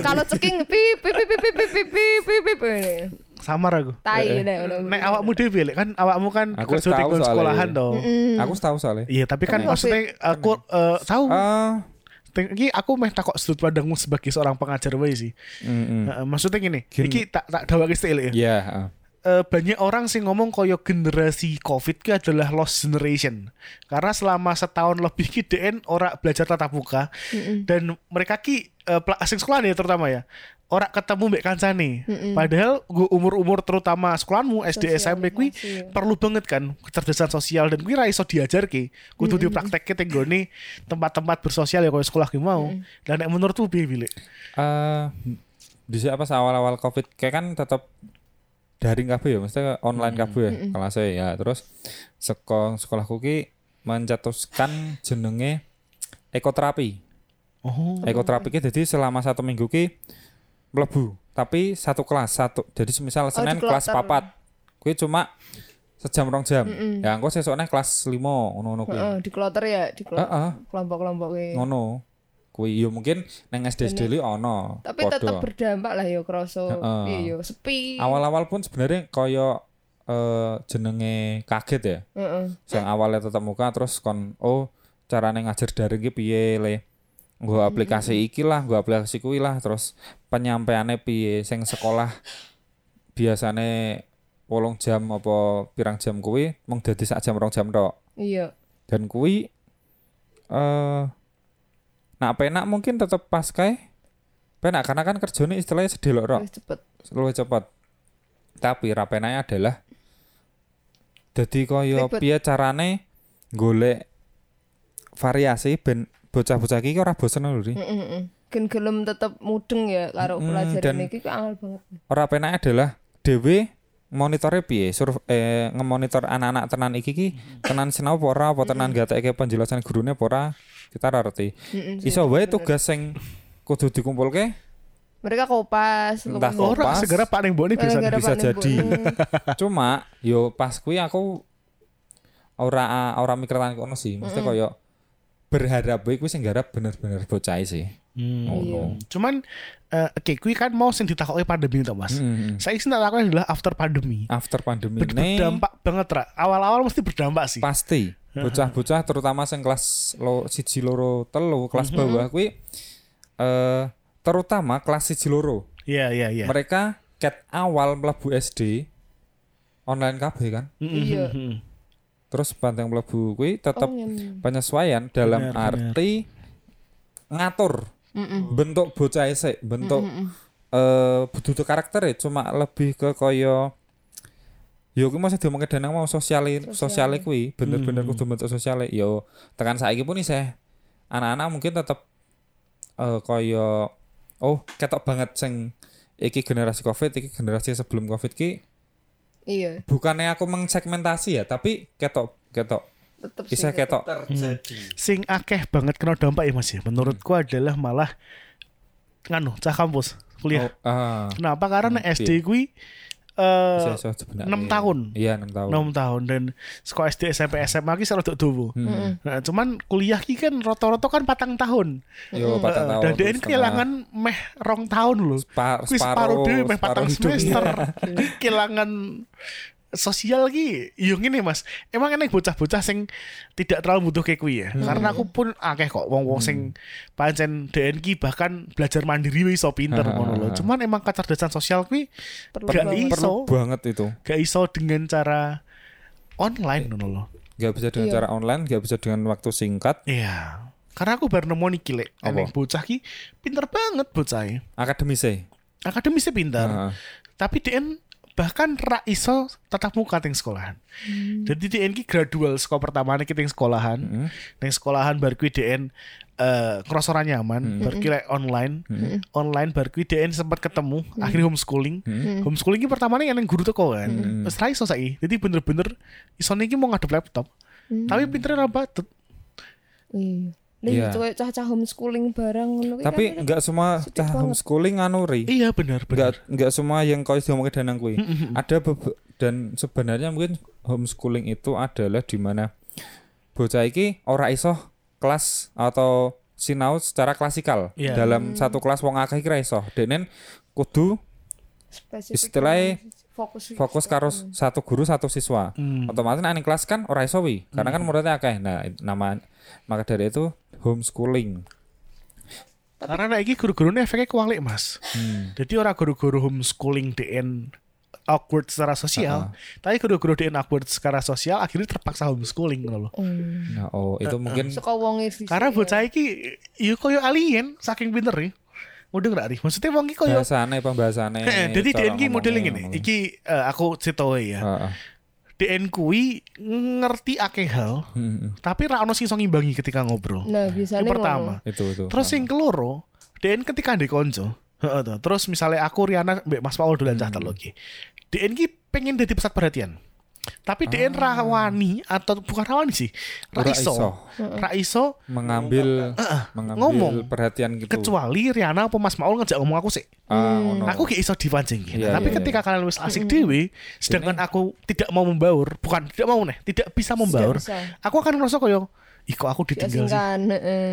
kalau ceking pi pi pi pi pi pi pi pi pi pi samar aku. Tai nek. Nek awakmu dhewe lek kan awakmu kan aku kerja sekolahan to. Aku tahu soalnya. Iya, tapi kan maksudnya aku tahu. tinggi aku meh takok sudut pandangmu sebagai seorang pengajar wae sih. Mm -hmm. uh, maksudnya gini, Gini. iki tak tak dawake ya. Iya, yeah, uh. Eh, banyak orang sih ngomong koyo generasi covid ki adalah lost generation. Karena selama setahun lebih ki DN ora belajar tatap muka. Dan mereka ki pela- asing sekolah ya terutama ya ora ketemu mbek kancane. Padahal gua umur-umur terutama sekolahmu SD SMP kuwi Sosialisasi. perlu banget kan kecerdasan sosial dan kuwi ra iso diajarke kudu dipraktekke tenggone tempat-tempat bersosial ya koyo sekolah ki mau. Dan nek menurutmu piye Bilek? Eh, di apa awal-awal Covid kayak kan tetap daring kabeh ya, maksudnya online kabeh ya kelasnya ya. Terus sekolah sekolahku ki mencetuskan jenenge ekoterapi. Oh, Ekoterapi ki jadi selama satu minggu ki mlebu, tapi satu kelas satu. Jadi semisal Senin kelas papat. Kuwi cuma sejam rong jam. Ya engko sesukne kelas 5 ngono-ngono kuwi. Heeh, di kloter ya, di Kelompok-kelompok kuwi. ngono. Kuwi yo mungkin neng SD SD ono. Tapi tetap podo. berdampak lah yo kroso. Iya yo sepi. Awal-awal pun sebenarnya koyo eh jenenge kaget ya. Heeh. Yang awalnya tetap muka terus kon oh carane ngajar daring ki piye le. Nggo aplikasi iki lah, nggo aplikasi kuwi lah terus penyampaiane piye sing sekolah biasane wolong jam apa pirang jam kuwi mung dadi sak jam rong jam tok. Iya. Dan kuwi eh nak penak mungkin tetep pas kae penak karena kan kerjanya istilahnya sedelok rok Wis cepet. luwih cepet. Tapi rapenanya adalah dadi kaya piye carane golek variasi ben bocah-bocah iki ora bosen lho Ri. Heeh, heeh. Gen gelem tetep mudeng ya karo Mm-mm, pelajaran iki ku angel banget. Ora penake adalah dhewe monitore piye sur eh, ngemonitor anak-anak tenan iki ki tenan sinau apa ora apa tenan gatekke penjelasan gurune apa ora kita ngerti. Heeh, sih, Iso wae tugas sing kudu dikumpulke Mereka kopas, Entah lumayan. kok. Ora Pas. segera Pak Boni bisa. Bisa jadi. Cuma yo pas kuwi aku ora ora mikir tenan kono sih. Mesti koyo berharap kuwi sing garap bener-bener bocah sih. Hmm. Ngono. Cuman eh, oke kuwi kan mau sing ditakoki pandemi to Mas. Hmm. Saya sih tak lakukan adalah after pandemi. After pandemi Ber- ini berdampak banget ra. Awal-awal mesti berdampak sih. pasti bocah-bocah terutama sing kelas lo siji loro telu kelas bawah kuwi eh terutama kelas siji loro. Iya iya iya. Mereka ket awal mlebu SD online kabeh kan. Iya. Hmm. Terus banteng mlebu kuwi tetep Oh, ngene. penyesuaian dalam Benar, arti ngatur Mm-mm. bentuk bocah sik, bentuk eh butuh karakter ya cuma lebih ke koyo Yo kuwi masih diomongke danang mau sosial sosial kuwi bener-bener kudu bentuk sosial yo tekan saiki pun isih anak-anak mungkin tetep eh koyo oh ketok banget sing iki generasi Covid iki generasi sebelum Covid ki Iya, bukannya aku mengsegmentasi ya tapi ketok ketok tetep sih. ketok terjadi. Sing akeh banget kena dampak ya Mas ya. Menurutku adalah malah nganu cah kampus kuliah. Oh, ah, Kenapa? Karena Ngerti. SD kuwi eh sebenarnya. enam tahun. Iya, 6 tahun. 6 tahun dan sekolah SD SMP SMA ki selalu dowo. Hmm. Nah, cuman kuliah ki kan rata-rata kan patang tahun. Yo patang tahun. Dan dia kehilangan meh rong tahun loh. Spa- separuh dhewe meh patang semester. Ki kehilangan sosial ki yo ngene Mas. Emang enek bocah-bocah sing tidak terlalu butuh kayak kuwi ya. Karena aku pun akeh kok wong-wong sing pancen DN ki bahkan belajar mandiri wis iso pinter Ha, ha, ngono lho. Cuman emang kecerdasan sosial kuwi gak banget. iso. Perlu banget itu. gak iso dengan cara online ngono loh. Gak bisa dengan Iya. cara online, gak bisa dengan waktu singkat. Iya. Karena aku baru nemu nih kile, bocah ki pinter banget bocah Akademis sih. Akademisnya pinter. Heeh. Tapi DN bahkan ra iso tatap muka ting sekolahan. Jadi DN ki gradual sekolah pertama nih ting sekolahan. Heeh. Neng sekolahan baru kui DN eh ora nyaman, baru kui like online. Online baru kui DN sempat ketemu, akhirnya homeschooling. Homeschooling ki pertama nih yang guru teko kan. Terus ra iso saiki. Jadi bener-bener iso niki mau ngadep laptop. Tapi pinternya ra batut. Iya. Nih, cowok cah-cah homeschooling bareng ngono kuwi Tapi kan enggak semua cah banget. homeschooling anuri. Iya benar, benar. Enggak enggak semua yang kau diomongin danang kuwi. Ada bebe- dan sebenarnya mungkin homeschooling itu adalah di mana bocah iki ora iso kelas atau sinau secara klasikal. Iya. Dalam satu kelas wong akeh iki ra iso. Denen kudu istilahnya fokus fokus karo satu guru satu siswa. Hmm. Otomatis nek ning kelas kan ora iso wi, karena kan muridnya akeh. Nah, nama maka dari itu homeschooling. Karena nek iki guru-gurune efeknya kualik, Mas. Jadi orang guru-guru homeschooling DN awkward secara sosial, tapi guru-guru DN awkward secara sosial akhirnya terpaksa homeschooling ngono loh. Hmm. Nah, oh itu mungkin Suka wonge sih. Karena bocah iki yo koyo alien saking pinter nih. Mudeng gak Ri? Maksudnya wong iki koyo bahasane pembahasannya. Heeh, jadi DN ki modeling ngomongnya, ini. Iki eh, aku cetoe ya. Heeh. DN kui ngerti akeh hal, Hmm, tapi ra ono sing iso ngimbangi ketika ngobrol. Nah, Yang pertama. itu itu. Terus yang keloro, DN ketika di konco. Terus misalnya aku Riana mbek Mas Paul dolan cah telu iki. DN ki pengen jadi pusat perhatian. Tapi DN rawani atau bukan rawani sih. Ra Ora iso. iso. Ra iso mengambil mengambil ngomong. perhatian gitu. kecuali Riana apa Mas Maul ngejak ngomong aku sih. ah, ngono. Aku gak iso dipancing. Iya, Tapi iya, ketika kalian wis asik dewe, sedangkan aku tidak mau membaur, bukan tidak mau nih, tidak bisa membaur, bisa. aku akan ngerasa koyo ih kok aku ditinggal sih.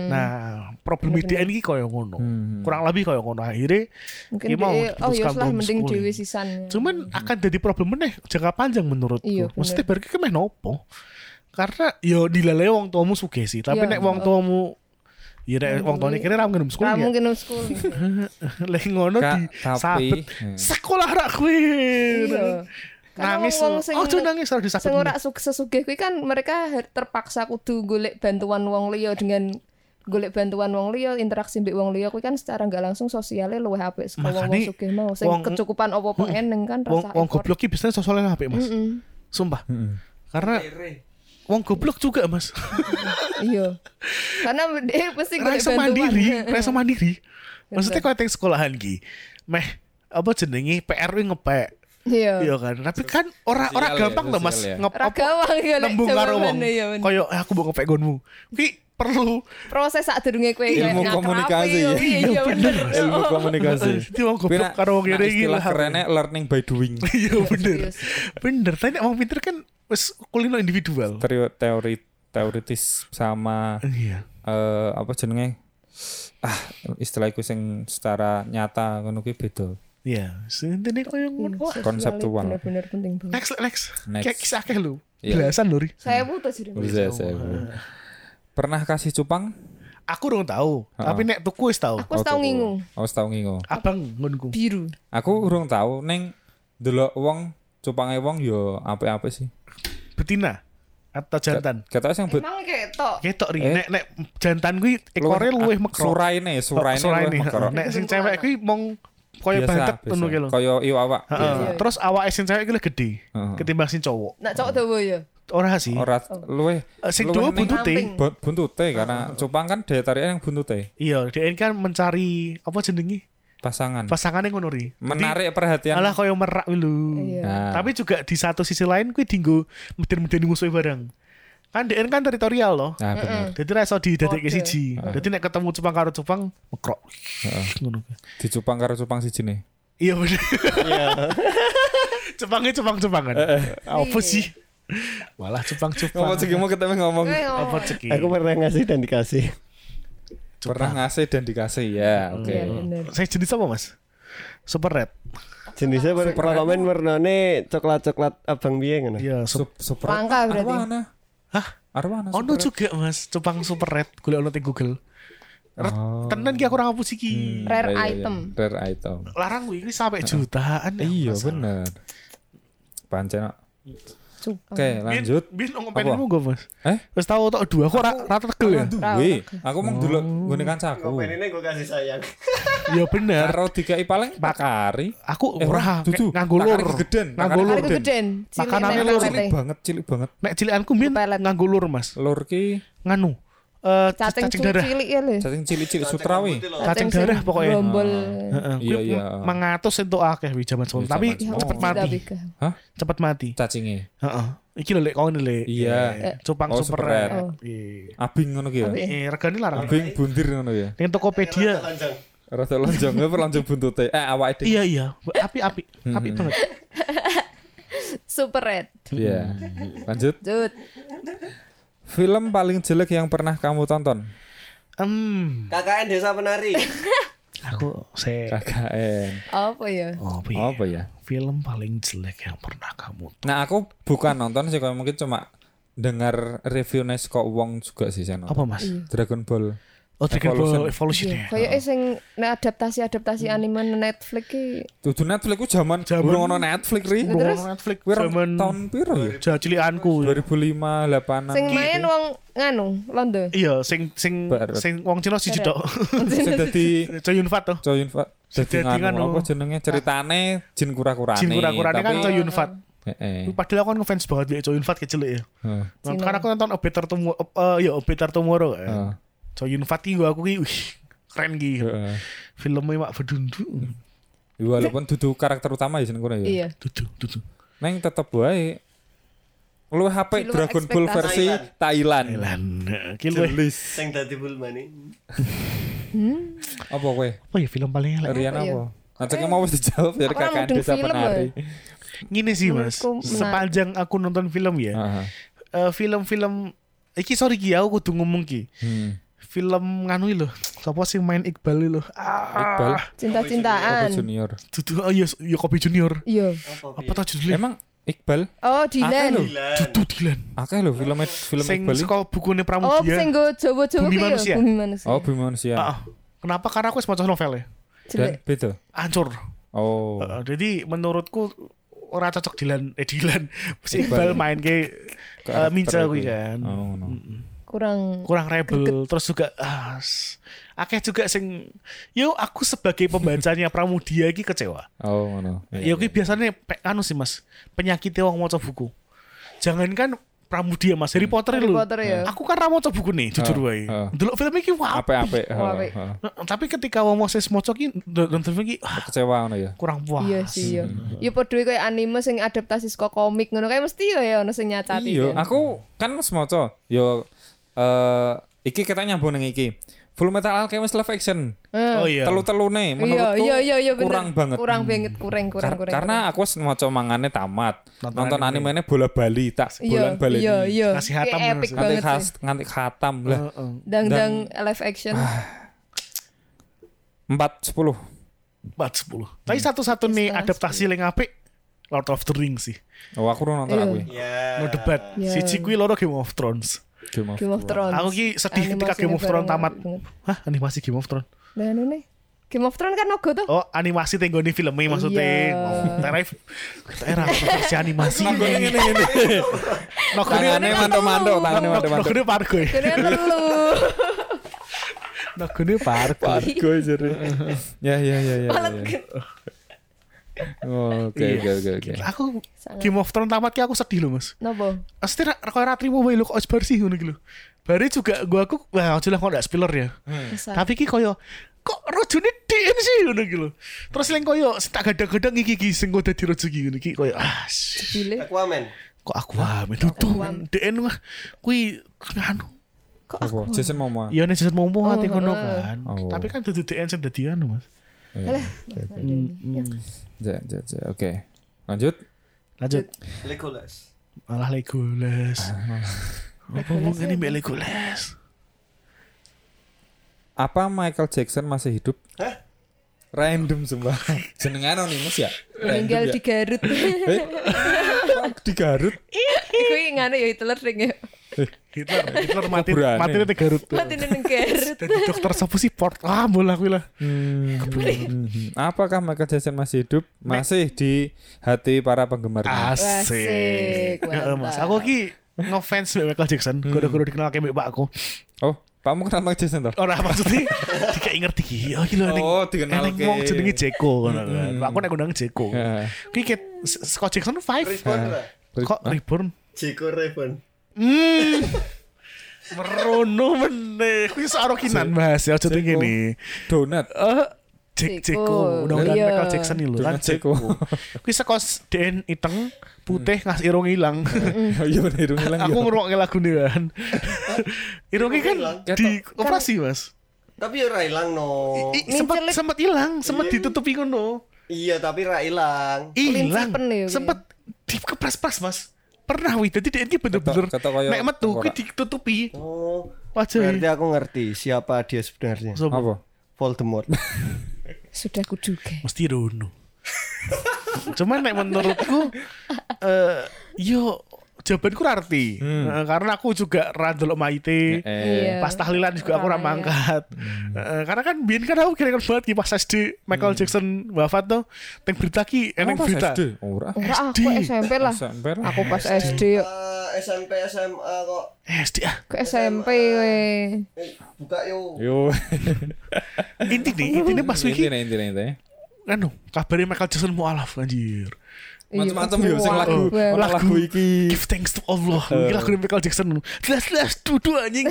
Nah, problem. IDN iki koyo ngono. Hmm. Kurang lebih koyo ngono. Akhirnya mungkin Ki mau dia, oh ya lah mending sisan cuman akan jadi problem meneh jangka panjang menurutku. Iya. Maksudnya berarti kemeh nopo? Karena yo dilale wong tuamu sugih sih, tapi Iya, nek wong oh. tuamu Ya nek wong tuane kira ra ngenum sekolah Ra ya. mungkin school. Lek ngono di tapi sabet. hmm. Sekolah ra kuwi. Karena Nangis. wong-wong sing- Oh, nangis ora disabet. Sing ora su- sesugih kuwi kan mereka terpaksa kudu golek bantuan wong liya dengan golek bantuan wong liya, interaksi mbek wong liya kuwi kan secara nggak langsung sosialnya luwih apik saka wong sugih mau sing wong- kecukupan opo-opo eneng kan Wong rasa wong effort. goblok ki biasanya sosialnya apik, Mas. Mm-mm. Sumpah. Mm-mm. Karena wong goblok juga, Mas. Iya. Karena dia pasti bantuan. mandiri, rasa mandiri. Maksudnya kalau teng sekolahan ki, meh apa jenenge PR ngepek. Iya. Iya kan. Tapi kan ora ora Sosial ya, gampang loh Mas. ya. Ngep gawang ya nembung karo wong. ya, bener. Koyo eh, aku mau ngepek gonmu. Ki perlu proses saat durunge kowe Ilmu komunikasi. yo, Iya, iya bener. ilmu komunikasi. Jadi wong goblok karo wong kene iki istilah lah. kerennya learning by doing. Iya bener. Bener. Tapi nek wong pinter kan wis kulino individual. Teori teori teoritis sama Iya. eh apa jenenge ah istilah iku sing secara nyata ngono kuwi beda. Iya. Sintene koyo ngono. Konseptual. Bener-bener penting banget. Next next. Next. Kayak kisah akeh lu. Iya. Belasan lho. Ri. Saya putus jadi. Bisa saya. Pernah kasih cupang? Aku dong tahu, Ha-ha. tapi nek tuku wis tahu. Aku tahu ngingu Oh, tahu ngingu. Abang ngonku. biru. Aku urung tahu ning delok wong cupange wong yo apik-apik sih. Betina atau jantan. Kata sing bet Emang ketok. Ketok ri Eh. nek nek jantan kuwi ekore luwih mekro. Suraine, suraine Suraine, luwih mekro. Nek sing cewek kuwi mong koyo bantet ngono ki lho. Kaya iwak awak. Heeh. Iya, iya. Terus awake sing cewek iki gede Heeh. ketimbang sing cowok. Nak cowok dawa ya. Ora sih. Ora luwih Eh, Sing ning- buntute. Buntute karena cupang kan daya tariknya yang buntute Iya, dia kan mencari apa jenenge? pasangan Pasangannya ngono ri. Jadi, menarik perhatian Alah koyo merak lho. Iya. Nah, Tapi juga di satu sisi lain kuwi dinggo meden-medeni musuhe bareng. Kan DN kan teritorial loh. nah bener Jadi ra iso didadekke Kode. siji. Jadi nek ketemu Jepang karo Jepang mekrok. Heeh. Ngono. dicupang karo cupang siji nih Iya bener. Iya. Jepangnya Jepang-Jepangan. Apa sih? Malah Jepang-Jepang. ngomong ceki mau ketemu ngomong Apa ceki? Aku pernah ngasih dan dikasih. pernah ngasih dan dikasih ya oke Iya bener. Saya jenis apa mas? Super red. Jenisnya ber komen warnane coklat-coklat abang biye ngono. Iya. Sup, Sup. super Langka berarti. Hah? arwana Ono juga mas. Jepang super red. Gue ono di Google. Red- Oh. Tenan ki aku ora ngapus iki. Hmm, Rare iya, iya, item. rare item Larang gue ini sampai jutaan. ya, iya masalah. bener pancen Oke lanjut Bin ngomong Apa? pengenmu gue mas. eh tahu tak dua. Kok ra- rata tegel ya? duwe aku mau dulu ngene kancaku ini gue kasih sayang. Iya bener. karo dikai paling pakari Aku eh ora nganggo lur. Takari gegeden Nganggo takari lur. Cilik lur. banget cilik banget Nek cilikanku bin Pelet. nganggo lur mas. lur ki Nganu. Eh Cacing cacing darah. cilik ya lho. cacing cilik-cilik sutrawi Cacing darah pokoknya. Grombol. Heeh. Iya, iya. Mengatus entuk akeh wi jaman sekolah. Wi, Tapi cepet mati. Hah Cepet mati. cacinge Heeh. Iki lho lek kau lek. Iya. Eh, Cupang Oh, super red. Oh. Iya. abing ngono ki ya Abing. Eh regane larang. abing bundir ngono ya Ning Tokopedia. rada lonjong ya lonjong buntute eh awake dhewe Iya iya. Api-api. Api banget. Super red. iya lanjut Jut. Film paling jelek yang pernah kamu tonton Hmm. KKN Desa Penari. Aku se KKN Apa ya? Oh, iya. apa ya Film paling jelek yang pernah kamu nah aku bukan nonton sih kalau mungkin cuma dengar reviewnya kok wong juga sih saya nonton apa mas? Dragon Ball Oh Dragon Ball Evolution. Evolution Iya, ya. kayak sing nek adaptasi-adaptasi anime nang Netflix ki Tuh Netflix ku zaman Zaman- burung ono Netflix ri. Nah, terus? Netflix Kuwi zaman tahun piro ya? jacilianku. 2005 8 sing main wong nganu Londo. Iya, sing sing sing wong Cina siji tok. Sing dadi Choi Yun Fat toh. Choi Yun Fat dadi nganu apa jenenge ceritane jin kura-kurane. Jin kura-kurane kan Choi Yun Fat. Heeh. Padahal aku kan ngefans banget ya Choi Yun Fat kecil ya. Cina. Karena aku nonton A Better Tomorrow, eh ya A Better Tomorrow. Ya. Heeh. Choi Yun Fat ki gua aku ki wih, keren ki. Heeh. Filmnya mak bedundu. Ya, Walaupun dudu karakter utama ya kono ya. Iya. Dudu, dudu. Neng tetep wae lu HP Dragon Ball versi Thailand. Thailand. Ki luwih- Jelis. Sing dadi Bulmani. Apa kowe? Apa ya film paling elek? Rian Apa ya? Nanti mau wis dijawab dari kan kakak desa film, penari. Gini sih mas, sepanjang aku nonton film ya, Heeh. eh, film-film iki sorry ki aku kudu ngomong ki. Hmm. Film nganu lho. Sapa sing main Iqbal lho? Ah, Iqbal Cinta-cintaan. Kobe Junior. Dudu oh iya ya Kopi Junior. Iya. Apa tau judulnya? Emang Iqbal Oh, Dilan. Dudu Dilan. Akeh lho film film Sing Iqbal. iki. saka bukune Oh, Pramudia. sing go Jawa-Jawa Bumi ya? Manusia. Bumi manusia. Oh, Bumi Manusia. Ah, ah. Kenapa? Karena aku wis maca novelnya. Dan Jelek. beda. Hancur. Oh. Heeh, jadi menurutku ora cocok Dilan eh Dilan. Si Iqbal main ke uh, kuwi itu. kan. Oh, no. Kurang kurang rebel terus juga ah, akeh juga sing yo aku sebagai pembacanya Pramudia iki kecewa Oh, no. yo ki biasanya pe, anu sih mas penyakitnya wong maca buku jangankan Pramudia mas Harry Potter Harry lho Potter ya. aku kan ra maca buku nih jujur Oh, wae oh. delok film iki wah Oh, apik. oh. Nah, tapi ketika wong mau maca ki nonton film iki ah, Kecewa ngono ya. kurang puas Iya sih iya. Ya padha kayak anime sing adaptasi saka komik ngono kayak mesti ya ya ono sing nyacati. Iya, kan. aku kan maca. Yo eh iki kita nyambung ning iki. Full Metal Alchemist live action. Eh. oh iya Telu-telune Iya menurutku iya iya iya bener. kurang banget. Kurang banget, kurang kurang Kar- kurang. karena aku wis maca mangane tamat. Nonton Nonton, anime. animenya bola bali tak iya bolan baleni. iya iya. Ngasih hatam terus epic. Nganti khas nganti khatam lah. Heeh. Dang-dang live action. 4 10. empat sepuluh tapi satu-satu nih adaptasi yang apik Lord of the Rings sih Oh, aku nonton Iya. aku. no debat Iya. si kuwi loro Game of Thrones Game of Game of Thrones. Aku ki sedih ketika Animasinya Game of Thrones tamat. banget. Hah, animasi Game of Thrones. Lah anu nih. Game of Thrones kan nogo tuh. Oh, animasi tenggone filmnya maksudnya. Iya. Oh, Teref. Era versi animasi. Ngene ngene ngene. Nogone Tangane mantuk-mantuk, tangane mantuk-mantuk. Nogone pargo. ya. Kene telu. Nogone pargo. Pargo jere. Ya ya ya ya. Ya. Oh, Oke Iya. oke oke oke. Aku Sangat. Game of Thrones tamat aku sedih loh, Mas. Nopo? Pasti ra koyo ra trimo wae lho kok bar sih ngono ki lho. Bare juga gua aku wah aja lah kok ndak spoiler ya. Kesal. Tapi ki koyo kok rojone DN sih ngono ki lho. Terus leng koyo tak gadang-gadang iki iki sing kok dadi rojo ki ngono ki koyo ah. Bile. Aquaman. kok aku amin tuh DN mah kui nganu Kok aku? Jason Momoa. iya nih jajan mau Oh, hati kono heeh. kan Oh. tapi kan dudu DN sing dadi anu mas Iya. Ja, ja, ja. Oke. Lanjut. lanjut Legolas. malah Legolas apa hubungannya mbak Legolas Apa Michael Jackson masih hidup? Hah? Random sumpah. Jenengan anonimus ya? Meninggal Random di Garut. Eh? di Garut. Iku ngene ya Hitler ring ya. Hitler Hitler mati Berani. mati di Garut Mati ning Garut. jadi dokter siapa sih port ah bola aku lah Hmm. Apakah Michael Jackson masih hidup? Masih di hati para penggemarnya. asik Heeh, mas aku ki ngefans mbak Michael Jackson kudu-kudu dikenal kayak mbak aku Oh, kamu kenal Michael Jackson toh? Ora maksudnya dikek ngerti ki. Oh iki lho ning. Oh, dikenal ning ke. wong jenenge Jeko ngono kan. Aku nek undang Jeko. Ki ket Scott Jackson 5. Reborn lah. Kok reborn? Jeko Reborn. Hmm. Merono meneh. Kuwi saro kinan bahas ya aja Jeko. ngene. Donat. Eh Jek Jeko. Undang-undang Iya. Michael Jackson lho kan Donat Jeko. Kuwi saka DN iteng putih ngas irung ilang. Oh iya bener irung ilang. Aku ya. ngrungokke lagu kan. Irungnya kan Ilang. di operasi, Mas. Tapi ora ilang no. Sempat sempat hilang, sempat Iya. ditutupi ngono. Iya, tapi ra ilang. Ya, Sempat dikepras-pras, Mas. Pernah wih, jadi dia ini bener-bener nek metu ki ditutupi. Oh. Wajah. Berarti aku ngerti siapa dia sebenarnya. Sopo? Apa? Voldemort. Sudah kuduga. Mesti Rono. Cuman nek menurutku eh yo jawabanku ra arti. Eh, karena aku juga ra ndelok maite. Eh, Iya. Pas tahlilan juga aku ra Orang ya. mangkat. Eh, karena kan biyen kan aku kira banget ki pas SD Michael Jackson wafat tuh teng berita ki eneng apa berita. SD? Ora. Aku. SMP lah. SMP lah. Aku pas SD yuk. Eh, SMP SMA kok SD ah. Ke SMP we. eh, buka yo. Yo. Inti nih, intinya pas wiki Intinya intinya intinya. anu kabarnya Michael Jackson mualaf anjir. Macam-macam yo sing lagu ono lagu iki. Give thanks to Allah. Iki lagu Michael Jackson. Jelas-jelas duduk anjing.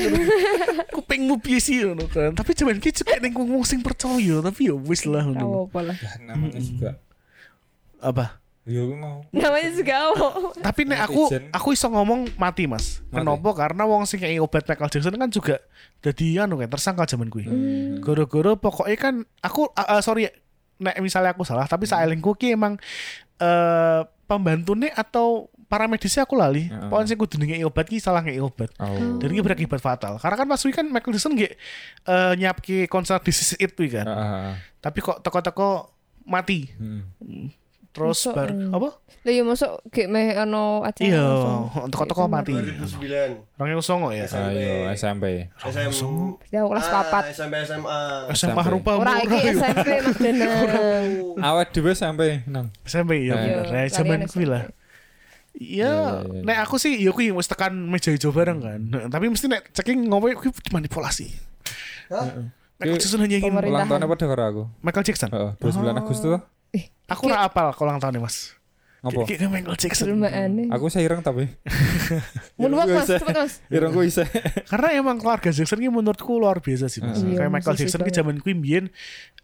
Kupingmu piye sih ngono kan. Tapi cuman ki cek ning wong sing percaya tapi ya wis lah ngono. apa lah. Namanya juga. Apa? Yo aku mau. Namanya juga apa? Tapi nek aku aku iso ngomong mati, Mas. Mati. Kenapa? Karena wong sing kayak obat Michael Jackson kan juga jadi anu kan tersangka zaman kuwi. Hmm. Goro-goro pokoknya kan aku sorry nek misalnya aku salah tapi saelingku ki emang eh pembantunya atau paramedisnya aku lali. Heeh. Pokoknya kudu ngeki obat ki salah ngeki obat. Oh. Dan ini berakibat fatal. Karena kan pas kan Michael Jackson nggih eh nyiapke konser disease it kuwi kan. Heeh. Tapi kok teko-teko mati. Heeh. Terus Masuk, bar eh. apa? Lah ya masuk gek meh ano acara. Iya, teko-teko mati. 2009 Orangnya songo ya. Ayo SMP. SM Ya kelas papat. Ah, SMP SMA SMA SMP. rupa Ora iki. SMP Danang. Awet dhewe SMP nang. SMP ya Eh. bener. Iya, Ya zaman kalian kuwi lah. Iya, Iya, iya, iya. nek aku sih ya kuwi wis tekan meja hijau bareng kan. Nah, tapi mesti nek ceking ngomong kuwi manipulasi. Michael Jackson hanya ingin. Ulang tahunnya pada karo aku. Michael Jackson. Heeh, 29 Agustus tuh. Eh, Aku ora apal kalau ulang tahunnya, Mas. Apa? Kayak Michael Jackson. Jelmaane. Aku saireng tapi. Moonwalk Mas, Bisa. cepet Mas. Ireng ku isa. Karena emang keluarga Jackson ini menurutku luar biasa sih mas. Iya, Kayak Michael Jackson banget. zaman kuwi mbiyen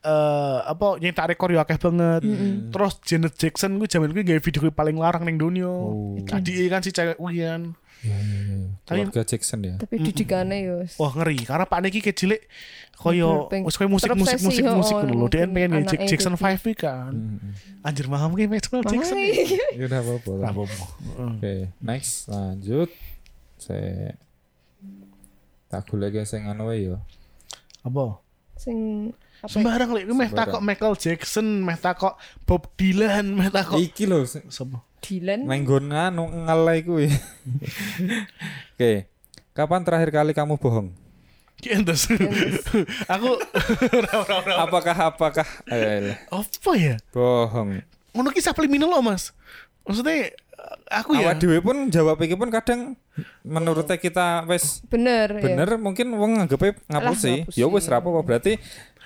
eh apa nyetak rekor yo akeh banget. Terus Janet Jackson kuwi zaman kuwi gawe video paling larang ning dunia. Oh. Tadi kan si cewek kuwi Iya, iya, iya. Tapi- Keluarga Jackson ya. Tapi didikane yo. Wah ngeri karena Pak Niki kecilik koyo wis koyo musik musik musik musik oh, dulu. Dia mungkin pengen ya anaknya Jackson itu. 5 iki kan. Anjir mahal mungkin Michael Jackson. Ya udah apa-apa. lah. Apa apa. Oke, next lanjut. Saya tak golek sing anu wae yo. Apa? Sing apa? ya? Sembarang lek meh takok Michael Jackson, meh takok Bob Dylan, meh takok Iki lho sing- Dylan. Menggon anu ngelai kuwi. Oke. Kapan terakhir kali kamu bohong? Ki entes. Aku Apakah apakah apa ya? bohong? Ngono ki subliminal loh, Mas. Maksudnya aku ya Awak dhewe pun jawab iki pun kadang menurut kita wis Bener, ya. bener mungkin wong nganggepe ngapusi. ngapusi. Ya wis ra apa-apa berarti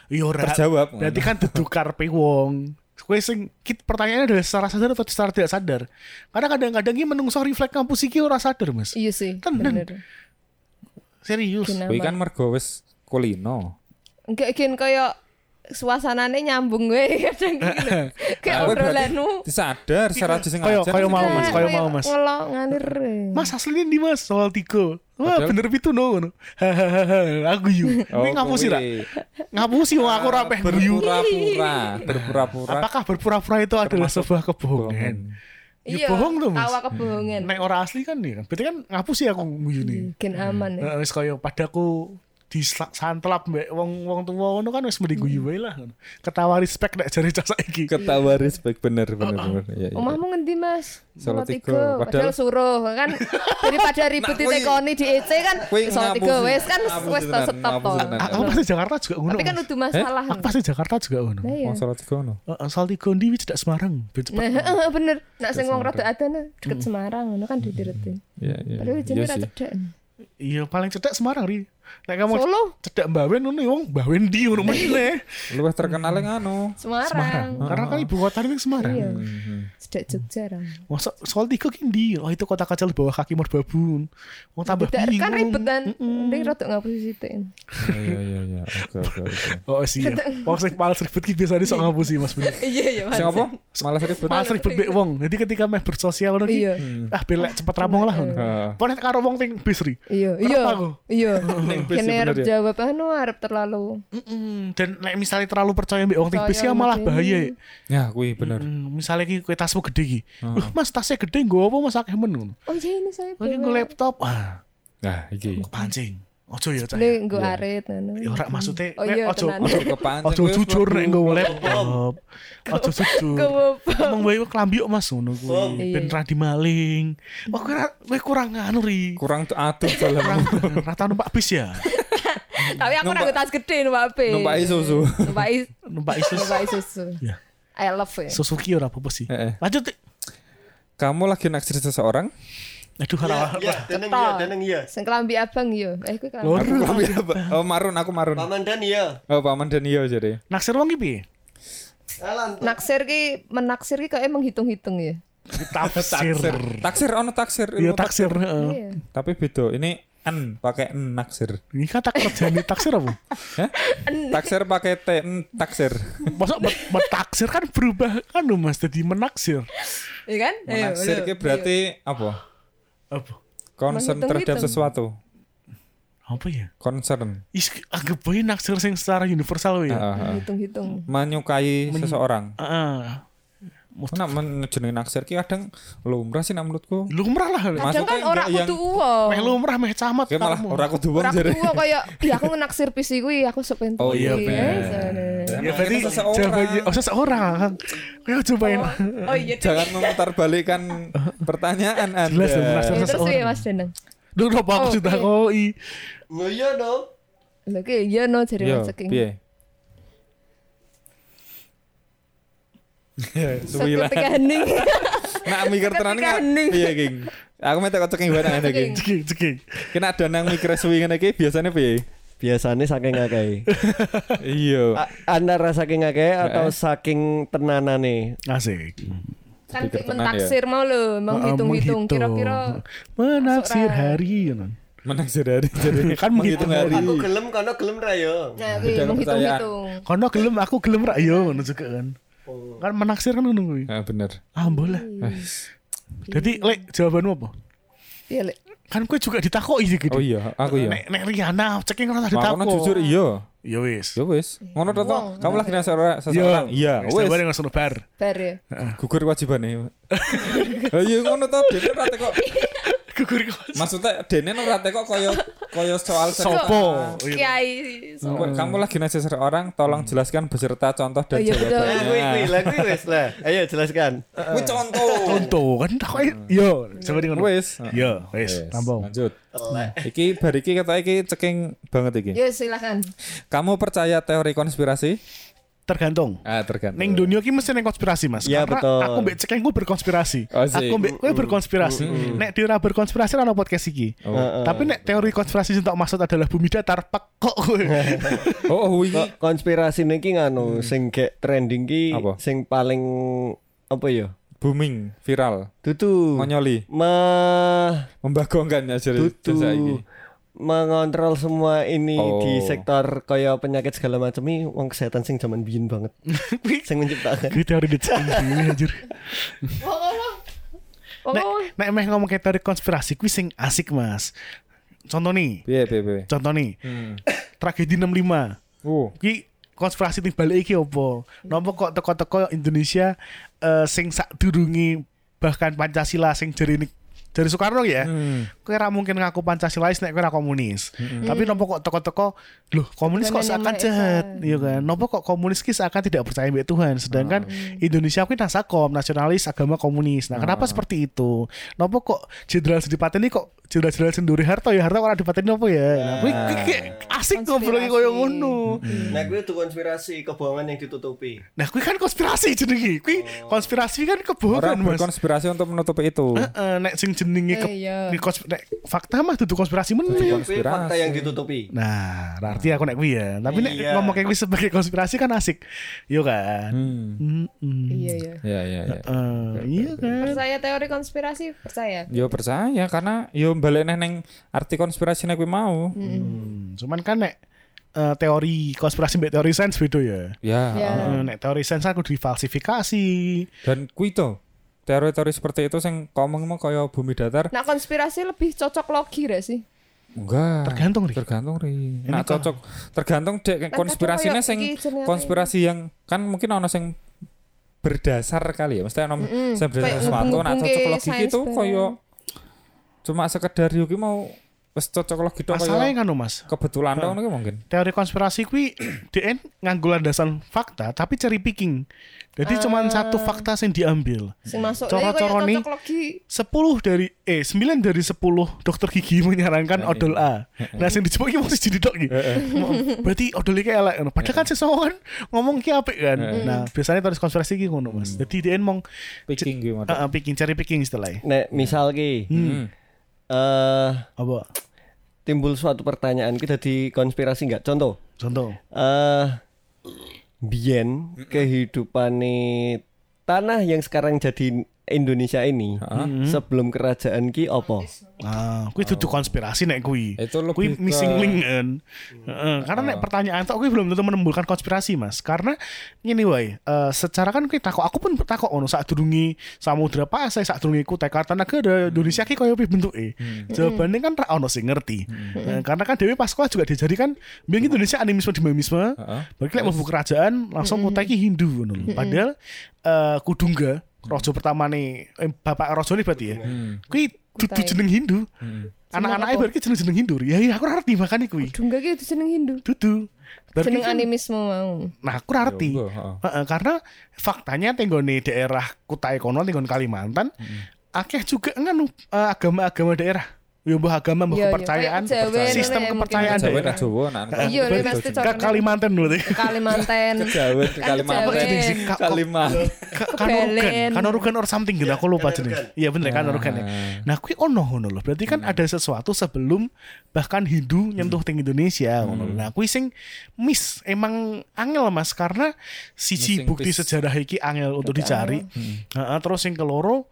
ya ora. terjawab. Berarti kan dudu karpe wong. Kowe sing kit pertanyaannya adalah secara sadar atau secara tidak sadar. Karena kadang-kadang iki menungso refleks kampus iki ora sadar, Mas. Iya sih, Tenan. Serius. Kuwi kan mergo wis kulino. Enggak gin kayak suasanane nyambung gue kadang gitu. Kayak obrolanmu. Disadar secara sing Kayak- aja. kayak mau, Mas, kayak mau, kayak Mas. Ngelok ngalir. Mas aslinya di Mas soal tiga. Wah, bener itu no ngono. Hahaha, aku yu. Ini ngapusi ra? Ngapusi wong aku peh guyu. Berpura-pura, berpura-pura. Apakah berpura-pura itu adalah sebuah kebohongan? Ya Iya, bohong tuh, Mas. Tawa kebohongan. Nek ora asli kan ya kan. Berarti kan ngapusi aku guyu nih. Gen aman ya. Nah, wis kaya padaku di santelap mbek wong wong tuwa ngono kan wis mending guyu wae lah. Ketawa respect nek jare cah saiki. Ketawa respect bener bener bener. Iya, iya. Omahmu ngendi Mas? Solo tiga. Padahal, Padahal- suruh kan daripada ribut Nah, di kuwi- tekoni di EC kan kuwi Solo tiga ngapusi. wes kan wes tenan, stop to. Aku pasti Jakarta juga ngono. Tapi kan Mas. udah masalah. Aku pasti Jakarta juga ngono. Iya. Wong salah tiga ngono. Heeh, Soal tiga ndi wis cedak Semarang. Ben cepet. Nah, heeh, bener. Nak sing wong rada adan deket Semarang ngono kan didiretin. Iya iya. Padahal Iya jenenge ra cedek. Iya paling cedak Semarang ri. Nek kamu Solo, cedak Mbawen ngono wong Mbawen di ngono meneh. Luwih terkenal yang anu. Semarang. Semarang. Karena kan ibu kota ini Semarang. Iya. Mhm. Cedek Jogja ram. Masa soal tiga ki ndi? Oh itu kota kecil bawah kaki Merbabu. Wong tambah kan bingung. ribetan. Ndek rada ngapusi sithik. Iya iya iya. Oke oke oke. Oh sih. Wong sing paling ribet ki biasanya sok ngapusi Mas bener. Iya iya Mas. Sing apa? Malah ribet. Malah ribet mbek wong. Jadi ketika meh bersosial ngono ki. Iya. Ah belek cepet rampung lah ngono. Pokoknya karo wong ting bis ri. Iya, Iya. Iya. Bis Kene ya, arep ya? jawab anu arep terlalu. Mm-mm. Dan nek misalnya terlalu percaya mbek wong bis Percaya ya malah bahaya. dene. Ya, kuwi bener. Mm, misalnya ki tasmu gede ki. Wah, Mas tasnya gede nggo apa Mas akeh men ngono. Oh iya ini saya. Lagi nggo laptop. Ah, Nah, iki. pancing. Ojo ya cah. Nek nggo arit ngono. Ya ora maksudnya Oh iya, ojo ojo Kepancing. ojo jujur nek nggo laptop. Ojo jujur. Emang wae klambi kok Mas ngono kuwi. Iya. Ben ra dimaling. Oh ra- kowe kurang anu ri. kurang atuh dalam Kurang rata numpak bis ya. Tapi aku ora tas gede numpak B. numpak susu. Numpak Numpak isus. numpak susu. Ya. I love ya. Suzuki ora apa-apa sih. Lanjut. Kamu lagi naksir seseorang? Aduh Iya, iya, deneng iya, deneng iya. Sing kelambi abang yo. Eh kuwi kelambi. Aku apa? Oh, marun, aku marun. Paman dan iya. Oh, paman dan iyo jadi. Naksir wong ki piye? Naksir ki menaksir ki kayak menghitung-hitung ya. Tafsir. Taksir ono taksir. Iya taksir. heeh. Iya. Tapi beda. Ini n pakai n naksir. Ini kata kerjaan taksir apa? Hah? Taksir pakai t n taksir. Masa betaksir kan berubah kan lho Mas jadi menaksir. Iya kan? Menaksir ki berarti apa? Apa? Concern terhadap sesuatu. Apa ya? Concern. Is anggap bae naksir sing secara universal ya. Heeh, heeh. Hitung-hitung. Menyukai seseorang. Heeh. Nak men jenenge naksir ki kadang lumrah sih nak menurutku. lumrah lah. Kadang kan yang- kudu uang. Meh lumrah meh camat. Kayak malah kamu. ora kudu wong Ora jare. kudu uang kayak iya aku ngenaksir PC kuwi aku sok pengen. Oh, iya, bener. Ya berarti seseorang. jawabannya oh seseorang. Kayak cobain. Oh iya. Dek. Jangan memutar balikan pertanyaan Anda. Jelas naksir Ya, terus seseorang. ya Mas Danang. Duh, kenapa aku Oh, sudah iya. koi? Oh iya dong. Lha ki iya no jare Yo, Mas Saking. piye? Suwi lah. Ketika hening. Nak mikir tenan nggak? hening. Piye, King? Aku metek kok ceking barang ngene iki. Ceking. Ceking, ceking. Kena ada nang mikir suwi ngene iki biasanya piye? Biasanya saking akeh. Iya. Antara saking akeh atau saking tenanane. Asik. Kan tenan ya. mentaksir mau lho, Ah, menghitung-hitung menghitung. kira-kira menaksir hari. gitu. Menang dari jadi Kan menghitung hari. Aku gelem kono gelem ra yo. nah menghitung-hitung. Kono gelem aku gelem rak yo ngono juga kan. Kan menaksir kan ngono kuwi. Ah bener. Ah boleh. Jadi lek jawabanmu apa? Iya, Lek. Kan gue juga ditakoki sih gitu. Oh iya, aku ya. Nek nek Riana ceking ora Makanya ditakok. jujur iya. Ya wis. Ya wis. Ngono to. Kamu lagi nang seseorang seseorang. Iya, Wis wis. jawabane langsung bar. Bar ya. Gugur kewajibane. Lah iya ngono to, ora teko. Gugur kok. Maksudnya dene ora teko kaya kaya soal Sopo? seseorang. Kiai. Kamu- Kamu lagi nang seseorang, tolong jelaskan beserta contoh dan Oh, iya, jawabannya. kuwi kuwi lah kuwi wis lah. Ayo jelaskan. Kuwi contoh. Contoh kan takoki yo coba ngono. Wis. Yo wis tambah. Lanjut. Iki bar iki kata iki ceking banget iki. Ya silakan. Kamu percaya teori konspirasi? Tergantung. Ah, tergantung. Neng dunia ki mesti neng konspirasi mas. Ya, Karena betul. aku mbek cekeng gue berkonspirasi. Oh, aku mbek gue berkonspirasi. Nek dia ora berkonspirasi ora ono podcast iki. Oh. Tapi nek teori konspirasi sing tak maksud adalah bumi datar pak kok kowe. Oh, oh, iki konspirasi niki nganu sing gek trending ki Apa? sing paling apa ya? booming, viral, Dudu. ngonyoli, Me membagongkan ya jadi saiki. Mengontrol semua ini Oh. di sektor kaya penyakit segala macam ini wong kesehatan sing zaman biyen banget. sing menciptakan. Teori di cekeng dhewe, anjir. Oh, Nek nek meh ngomong kayak teori konspirasi kuwi sing asik mas. Contoh nih, Piye, piye, piye. contoh nih. Hmm. Tragedi 65. Oh, Ki konspirasi ting balik iki opo? Napa kok teko-teko Indonesia eh, sing sak durungi bahkan Pancasila sing jari ini dari Soekarno ya. Hmm. Kowe ora mungkin ngaku Pancasilais nek kowe ora komunis. Tapi nopo kok teko-teko loh komunis kok seakan jahat, iya kan? Nopo kok komunis ki seakan tidak percaya mbek Tuhan, sedangkan Indonesia kuwi nasakom, nasionalis, agama komunis. Nah, kenapa seperti itu? Nopo kok Jenderal Sedipateni kok Jenderal-jenderal Senduri Harto ya Harto ora dipateni apa ya? Nah, kuwi kuwi kayak asik ngobrol iki koyo ngono. Nah, gue itu konspirasi kebohongan yang ditutupi. Nah, kuwi kan konspirasi jenenge. Kuwi konspirasi kan kebohongan, orang Mas. berkonspirasi untuk menutupi itu. Heeh, nek sing jenenge ke, Eh, iya. di kons- nek fakta mah dudu konspirasi meneh. Konspirasi. fakta yang ditutupi. Nah, berarti aku nek kuwi ya. Tapi nek Iya. ngomong kayak kuwi sebagai konspirasi kan asik. Yo kan. Hmm. Iya ya. Ya, ya, ya. Eh, iya kan. Percaya teori konspirasi? Percaya. Yo percaya karena yo balik neh neng arti konspirasi nek kuwi mau. Hmm, cuman kan nek eh, teori konspirasi mbek teori sains beda ya. Ya. Ya. Eh, nek teori sains aku difalsifikasi. Dan kuwi to teori-teori seperti itu sing ngomong mau kaya bumi datar. Nah konspirasi lebih cocok logi gak sih? enggak. Tergantung, Ri. tergantung ri. Nah cocok tergantung dek konspirasinya sing konspirasi yang kan mungkin ono sing berdasar kali ya. Mesti ono sing berdasar sesuatu nah cocok sains itu koyo cuma sekedar yuki mau wis cocok logik itu Masalahnya kan Mas. kebetulan dong ini mungkin Teori konspirasi kuwi DN nganggo landasan fakta tapi cherry picking. Jadi cuman satu fakta yang diambil. Sing masuk Coro-coro nih. cocok logi 10 dari eh 9 dari 10 dokter gigi menyarankan odol A. Nah, sing dijebuk iki mesti jadi dok iki. Berarti odol iki elek ngono. Padahal kan sesuatu kan ngomong ki apik kan. Nah, biasanya teori konspirasi iki ngono, Mas. Jadi DN mong picking gitu Heeh, picking cherry picking istilahnya. Nek misal ki Hmm. eh Apa? Timbul suatu pertanyaan kita di konspirasi nggak? Contoh, Contoh. eh biyen kehidupane tanah yang sekarang jadi Indonesia ini sebelum kerajaan ki opo? Ah, kuwi dudu konspirasi nek kuwi. Itu lebih Kuwi ke- missing link kan. Heeh, karena nek pertanyaan tok kuwi belum tentu menimbulkan konspirasi, Mas. Karena ngene wae, eh, secara kan kuwi takok aku pun takok ono saat durungi samudra pasai saat durungi ku Kartanagara Indonesia ki koyo piye bentuke. Jawabannya kan ra ono sing ngerti. Eh, karena kan dewe pas sekolah juga dijadikan biyen Indonesia animisme dinamisme. Heeh. Berarti lek kerajaan langsung ki Hindu ngono. Padahal eh, Kudungga Rojo pertama nih eh, bapak Rojo nih berarti ya. Hmm. Dudu Kutai. jeneng Hindu. Hmm. Anak-anaknya berarti jeneng-jeneng Hindu. Ya iya aku ngerti makane kuwi. Dunga gitu seneng Hindu. Dudu. Berarti Seneng kan- animisme mau. Nah, aku ora ngerti. Ya, karena faktanya tenggone daerah Kutai kono tenggon Kalimantan akeh juga nganu eh, agama-agama daerah. Ya mbah agama mbah Iya, iya. kepercayaan, Jawa sistem ya, kepercayaan mungkin. Jawa daerah. dan Jawa nah. Iya, mesti ke. Kalimantan berarti. Ke Kalimantan. Jawa ke Kalimantan. Kalimantan. Ka- Kanorugan. Kanorugan or something gitu aku lupa jenenge. Iya bener Kanorugan ya. Nah, kuwi ono ngono loh. Berarti kan ada sesuatu sebelum bahkan Hindu nyentuh ting Indonesia ngono. lho. Nah, kuwi sing miss emang angel Mas karena siji bukti sejarah iki angel untuk dicari. Heeh, terus sing keloro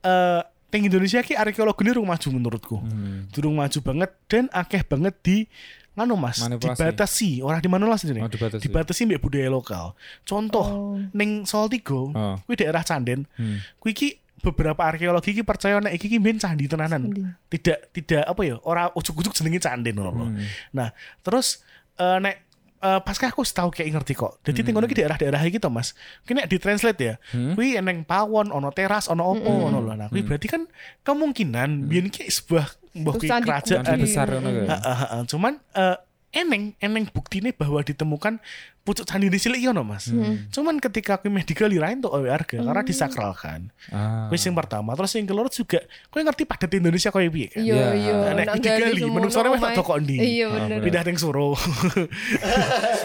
eh ting Indonesia ki arkeologi ini maju menurutku. Hmm. Durung maju banget dan akeh banget di nganu Mas, Manipulasi. dibatasi. Orang di mana lah sini? Oh, dibatasi. dibatasi mbek budaya lokal. Contoh Oh. ning Salatiga, Oh. kuwi daerah Canden. Hmm. Kuwi iki beberapa arkeologi iki percaya nek iki ki mbiyen candi tenanan. Candi. Tidak tidak apa ya, ora ujuk-ujuk jenenge Canden lho. Hmm. Nah, terus eh, nek eh, pas aku tahu kayak ngerti kok. Jadi hmm. tinggal iki daerah-daerah to, Mas. Kuwi nek ditranslate ya. Hmm. Kuwi eneng pawon, ono teras, ono opo ngono lho. Nah, kuwi berarti kan kemungkinan biyen ki sebuah mbah candi kerajaan besar ngono ya. Heeh, heeh. Cuman eh, eneng eneng buktine bahwa ditemukan pucuk candi ini cilik ono Mas. Cuman ketika aku ra entuk awe harga karena disakralkan. Ah. Sing pertama, terus yang kedua juga kowe ngerti padat Indonesia koyo piye kan? Iya, Ya. iya. Nek gali semono menungsone wis tak omahe. toko ndi. Iya bener. bener. Pindah ning Suro.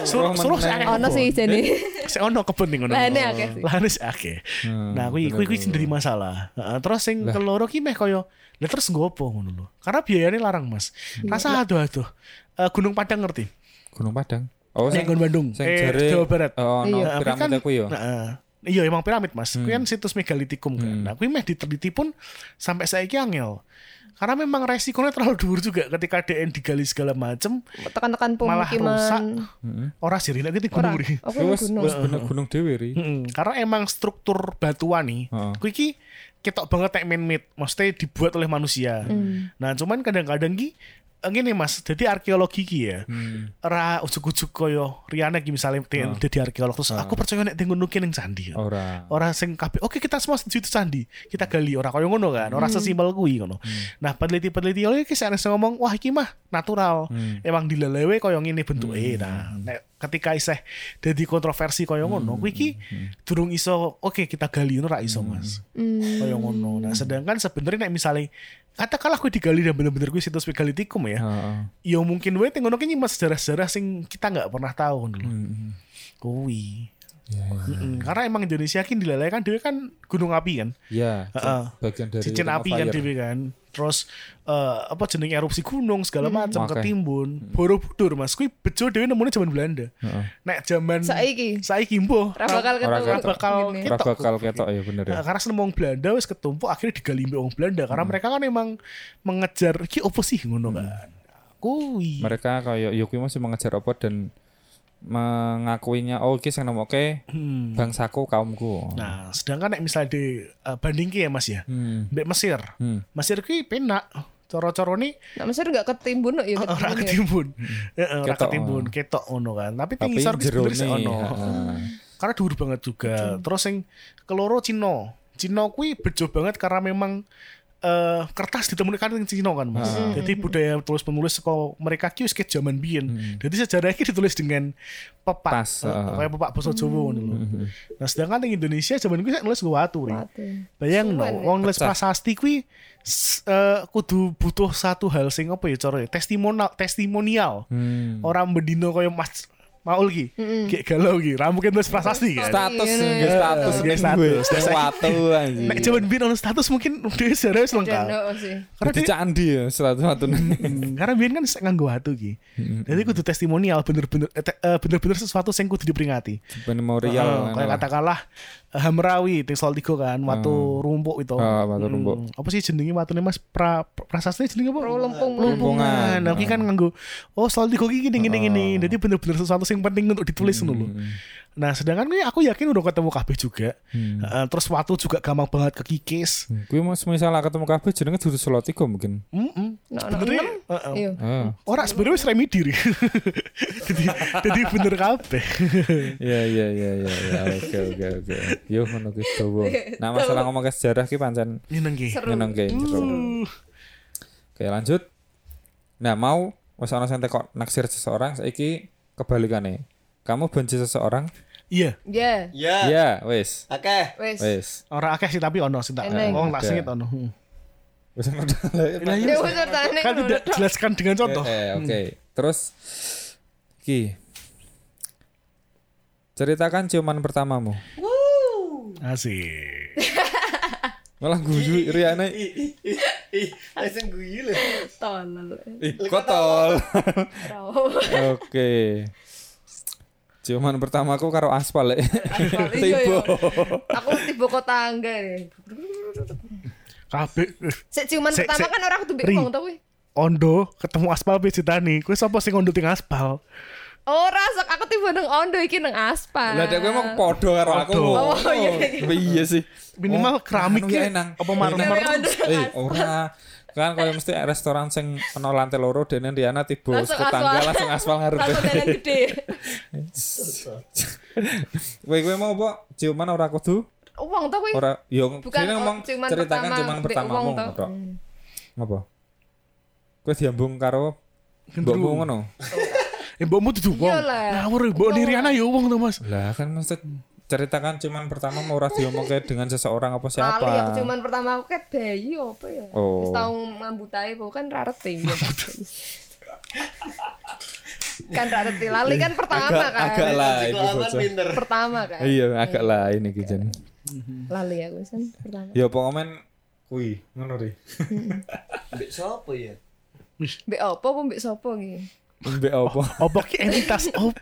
Suro Suruh Suro sing meneng. akeh. Ono sih jane. Sing ono kebun ning ngono. Lahane akeh sih. Lahane sih akeh. Hmm, Nah, kuwi kuwi kuwi sing dari masalah. Heeh, terus sing keloro ki meh koyo lah terus nggo apa ngono lho. Karena biayanya larang, Mas. Rasa aduh-aduh. Eh, Gunung Padang ngerti? Gunung Padang. Oh, Gunung Bandung. sing Eh, Jawa Barat. Oh, no, Iya. Nah, kuwi piramid aku ya. Heeh. Iya emang piramid mas. Kuwi kan situs megalitikum kan. Hmm. Nah kuwi meh diteliti pun sampai saiki angel. Karena memang resikonya terlalu dhuwur juga ketika DN digali segala macem Tekan-tekan malah rusak. pemukiman. Heeh. Ora sih Ora. gunung ri. Kuwi wis bener gunung dhewe ri. Mm-mm. Karena emang struktur batuan nih. Heeh. Kuwi iki ketok banget tek man-made, maksudnya dibuat oleh manusia. Hmm. Nah, cuman kadang-kadang ki eh, ngene Mas, jadi arkeologi ki ya. Hmm. Ora ujuk-ujuk koyo Riana ki misalnya Oh. dadi arkeolog. Terus aku percaya nek teng gunung ki ning candi. Ora. Orang sing kabeh. Oke kita semua setuju itu candi. Kita gali orang koyo ngono kan. Orang sesimpel kuwi ngono. Nah peneliti-peneliti oleh ki sana ngomong wah iki mah natural. Hmm. emang dilelewe koyo ngene bentuke. Nah nek ketika isih dadi kontroversi koyo ngono kuwi ki durung iso oke kita gali ngono ra iso Mas. Hmm. koyo ngono. Nah sedangkan sebenarnya nek misalnya katakanlah kuwi digali dan bener-bener kuwi situs megalitikum ya Heeh. ya mungkin wae teng ngono ki nyimas sejarah-sejarah sing kita nggak pernah tahu lho Hmm. kuwi Ya, ya. Mm-mm. Karena emang Indonesia kan dileleh kan dia kan gunung api kan. Ya, Heeh. bagian dari Cincin api kan dia kan. Terus eh, apa jenenge erupsi gunung segala macam Makanya. ketimbun. Borobudur Mas kuwi bejo dhewe nemune zaman Belanda. Heeh. Nek zaman Saiki saiki mbuh ora bakal ketok. bakal ketok. bakal ketok ya bener ya. Nah, karena seneng wong Belanda wis ketumpuk akhirnya digali mbek wong Belanda karena mereka kan emang mengejar iki opo sih ngono kan. Kuwi. Mereka kayak Yuki masih mengejar apa dan mengakuinya oh iki sing nemoke Hmm. bangsaku kaumku. Nah, sedangkan nek misalnya di uh, bandingke ya Mas ya. Hmm. Mbek Mesir. Hmm. Mesir kuwi penak. Cara-cara nih Nah, Mesir enggak ketimbun kok ya ora ketimbun ya. ketimbun. Heeh, ora Ketok, ketimbun, ketok ngono kan. Tapi ki jero sebenarnya ono. Karena dhuwur banget juga. Terus sing keloro Cina. Cina kuwi bejo banget karena memang eh kertas ditemukan ning Cina kan Mas. Jadi budaya tulis penulis saka mereka ki wis ke zaman biyen. Jadi sejarah iki ditulis dengan pepak. Pas, Eh, heeh. kayak pepak basa Jawa ngono lho. Nah, sedangkan ning Indonesia zaman kuwi sak nulis nggo watu. Watu. Bayang no, wong nulis prasasti kuwi s- eh, kudu butuh satu hal sing apa ya cara ya, testimonial testimonial. Hmm. Orang bendino kaya Mas Maul ki. Kayak galau ki, ra mungkin prasasti kan. Status status status. status. Watu anjing. Nek jaman biyen ono status mungkin dhewe sejarah wis lengkap. Karena Di candi ya status watu. Hmm, karena biyen kan nganggo watu ki. Jadi kudu testimonial bener-bener eh, eh, bener-bener sesuatu sing kudu diperingati. Memorial. Kayak katakanlah Hamrawi di Salatiga kan, watu rumpuk itu. Ah, watu rumpuk. Hmm, Apa sih jenenge watune Mas pra prasasti jenenge apa? Pro lempung Lumpungan. Nah, kan nganggo oh soal tiga iki gini gini gini. Jadi bener-bener sesuatu yang penting untuk ditulis ngono lho. Nah, sedangkan kuwi aku yakin udah ketemu kabeh juga. Hmm. Heeh, terus waktu juga gampang banget kekikis. Kuwi mau misalnya ketemu kabeh jenenge dudu Selotiko mungkin. Heeh. No, no, Bener ya? Heeh. Iya. Ah. Ora sebenarnya wis remi diri. jadi jadi bener kabeh. Iya iya iya iya iya. oke oke oke. Yo ngono ki dawa. Nah masalah ngomong ke sejarah ki pancen Nyeneng ki. Seru. nyenengke seru. Uh, Oke lanjut. Nah mau wis ana sing tekok naksir seseorang saiki kebalikannya. Kamu benci seseorang? Iya, Ya, Ya. Iya, wis. Oke. wes. Wis. ora akeh sih tapi ono sih tak. Wong tak Ada. singit ono. Hmm. Wis iya, Ya wes ceritane Kan tidak jelaskan dengan contoh. Eh, oke. Terus ki ceritakan ciuman pertamamu. Asik. Malah guyu Riana. Langsung guyu lho. tolol. Ih, kotol. Oke. Ciuman pertamaku karo aspal lek. Aspal, iya, Tiba. iya. Aku tiba kok tangga nih. Kabeh eh, Sik ciuman Sik, pertama sik. kan orang kudu wong to kuwi. Ondo ketemu aspal pejitani. Kuwi sapa sing ondo ting aspal? Ora sok aku tiba nang ondo iki nang aspal. Lah dek kowe mau podo karo aku. Oh, iya, iya. Iya sih. Minimal Oh, keramik anu ya ki enang. apa marmer. Iya, iya. Eh, ora. Kan kalau mesti restoran sing ana lantai loro dene Diana tiba Langsung ke tangga aspal. langsung aspal ngarepe. Langsung dalan gede. Kowe kowe mau apa? Ciuman ora kudu? Uang to kuwi. Ora yo Bukan ngomong ciuman ceritakan pertama ciuman mbek pertamamu wong to. Hmm. Apa? Kowe diambung karo mbokmu ngono. Eh mbokmu dudu wong. Ngawur mbok Niriana ya wong to Mas. Lah kan mesti ceritakan ciuman pertama mau ora diomongke dengan seseorang apa siapa. Kali aku cuman pertama aku kayak bayi apa ya. Oh. Wis tau ngambutai bukan rareti ya. kan rareti lali kan pertama agak, kan. agak lah ini bocah. Pertama kan. Iya, agak lah ini kijen. Lali aku kan pertama. Ya pokoknya kui ngono ri. Mbek sapa ya? Mbek opo apa mbek sopo iki? Mbek apa? Opo ki entitas opo?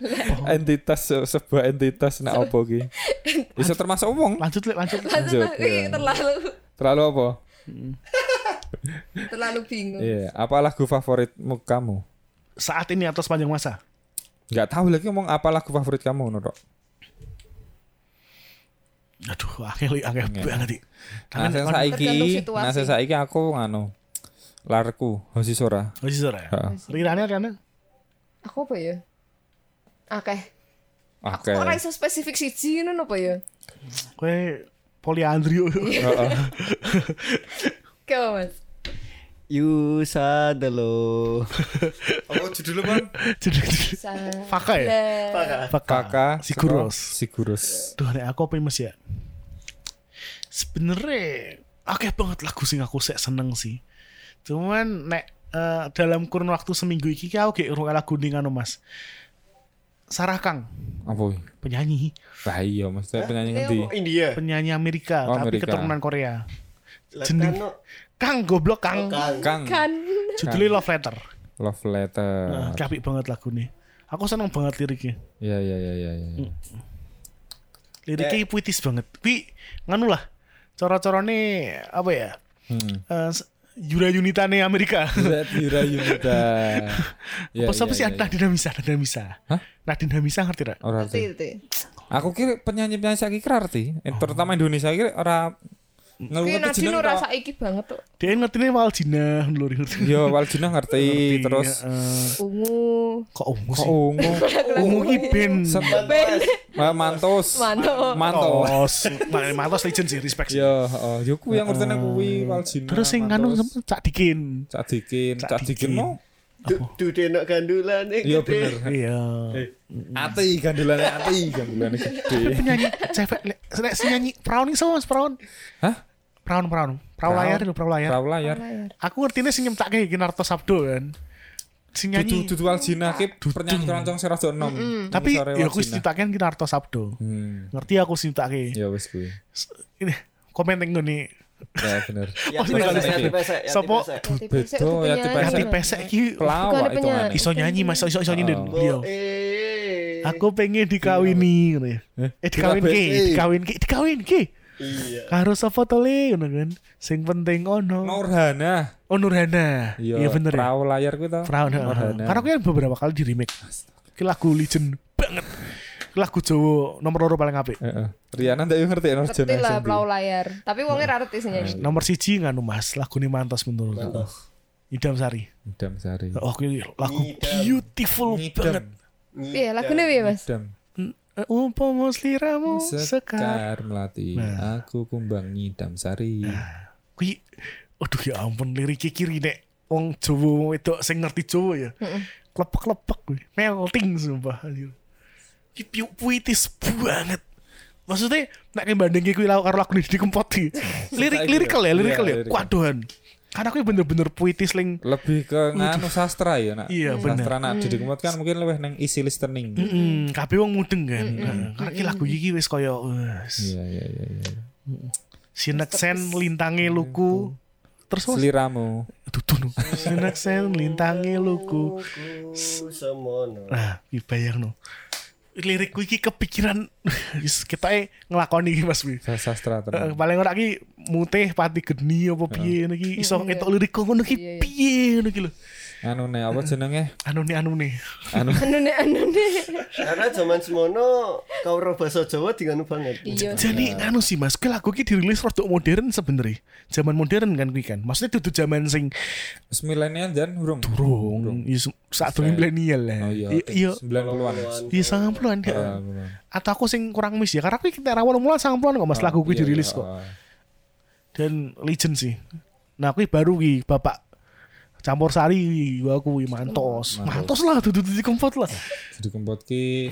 entitas se- sebuah entitas nak apa ki? Bisa termasuk wong. Lanjut Lek, lanjut. Lanjut. Iki ya. terlalu Terlalu apa? terlalu bingung. Iya, apa lagu favoritmu kamu? Saat ini atau sepanjang masa? Enggak tahu lagi ngomong apa lagu favorit kamu ngono tok. Aduh, akeh akeh banget iki. Nah, saiki, nah saiki aku nganu larku Hoshi Sora. Oh, sih sore ya. Heeh. Rirane Riana. Aku apa ya? Akeh. Oke. Aku ora iso spesifik siji ngono apa ya? Kowe poliandri. Heeh. Mas. You sadelo. Apa judulnya, Bang? Sa Faka ya? Lah. Kakak Siguros. Siguros. Duh, nek aku apa ya, Mas ya? Sebenernya akeh banget lagu sing aku sek seneng sih. Cuman nek eh, dalam kurun waktu seminggu iki ki aku gak ngrungokne lagu ning anu Mas. Sarah Kang, Apa? penyanyi, Bah iya, mesti penyanyi Eh, ngendi? India. penyanyi Amerika Oh, tapi Amerika. keturunan Korea. Jenis. Kang goblok Kang. Kang Kan. Judulnya Love Letter. Love Letter. Nah, apik banget lagu nih. Aku seneng banget liriknya. Iya iya iya iya. iya. Liriknya puitis banget. Wi, nganu lah. Cara-carane apa ya? Hmm. Eh, s- Yura Yunita nih Amerika. Yura Yunita. Iya, Apa siapa iya, sih iya. Nadine Hamisa? Nadine Hamisa. Hah? Nadine Hamisa ngerti gak? Ora Ngerti. Aku kira penyanyi-penyanyi saiki kira arti, Eh, terutama Indonesia kira ora Kuwi ngerti Nadine ora tok. saiki banget tuh. Dia ngerti nih Waljina, lur ngerti. Yo Waljina ngerti, terus eh, Ungu. kok ungu kok ungu. Ungu ki ben. Ben. Ma- Mantos. Mantos. Mantos, Ma- Mantos legend sih, respect sih. Yo, heeh. Yo kuwi yang ngertine kuwi Waljina. Terus sing nganu Mantos. Cak Dikin. Cak Dikin, Cak Dikin mau. Dude enak gandulan Iya bener. Iya. Ati gandulane ati gandulane gede. Penyanyi cewek le- nek sing nyanyi perawan iki sama Mas perawan. Hah? Perawan perawan. Perahu layar itu perahu layar. Perahu layar. Aku ngertine sing nyemtake iki Narto Sabdo kan. Sing nyanyi. Dudu dudu Waljina ki penyanyi keroncong sing rada enom. Tapi ya aku Waljina. nyiptaken ki Narto Sabdo. Hmm. Ngerti aku sing nyiptake. Ya wis kuwi. Ini komen ning ngene. Ya bener. Ya Oh, ini pesek, kalau- ya pesek, ya Sopo? pesek. Bedo, ya tipe- Hati pesek iki Pelawak itu iso nyanyi Mas, iso iso nyinden beliau. Eh. Aku pengen dikawini ngono ya. Eh, Eh dikawin ki, Iya. Karo sapa to le ngono kan. Sing penting ono. Nurhana. Oh Nurhana. Iya bener ya. Perahu layar kuwi to. Perawan. Nurhana. Karena aku kan beberapa kali di remake. Ki lagu legend banget. lagu Jawa nomor loro paling apik. Heeh. Riana ndak yo ngerti ono Ngerti lah plau layar. Tapi wongnya ra ngerti sih nyanyi. Nomor siji nganu Mas, lagu ini mantos menurut Idam Sari. Idam Sari. Oh, lagu beautiful banget. Iya, lagune piye, Mas? Idam. Umpama sliramu sekar. Sekar melati aku kumbang ngidam sari. Kui, aduh ya ampun lirik kiri nek wong Jawa itu sing ngerti Jawa ya. Klepek-klepek kuwi, melting sumpah. anjir. Ki pu- puitis banget. Maksudnya nek banding kuwi lagu karo lagu di kempot iki. Lirik lirikal ya, lirikal Iya, ya. lirikal. Waduhan. Karena kuwi bener-bener puitis ling Lebih ke nganu sastra ya nak. Iya, bener. Sastra nak Didi Kempot kan mungkin lebih neng easy listening. Mm, kabeh wong mudeng kan. Heeh. Karena ki lagu iki wis kaya wes. Iya iya iya iya. Sineksen lintange luku. Terus Seliramu. dudu no. Sineksen lintange luku. Ku semono. Nah, iki Lirikku iki kepikiran kita nglakoni iki Mas Wi. Sastra Eh, tenan. paling ora ki mutih pati geni apa piye ngono iki iso Iya. entuk lirikku ngono ki Iya, iya. piye ngono ki lho. Anu nih apa jenenge? Anu nih anu nih. Anu Anu nih, anu nih. Karena zaman semono kau roh bahasa Jawa diganu banget. Iya. Jadi anu sih Mas, ke lagu ki dirilis rodok modern sebenarnya. Zaman modern kan kuwi kan. Maksudnya dudu zaman sing Wis milenial jan urung. durung, ya saat durung milenial lah. Oh iya. Iya, 90-an. iya sangat puluhan ya. Ah. Atau aku sing kurang miss ya, karena aku kita rawon mulai sangat puluhan kok mas lagu kuwi Iya, dirilis iya, kok. ah. Dan legend sih. Nah aku baru ki bapak campur sari gua aku mantos. Mantos lah dudu dudu kempot lah. Didi Kempot ki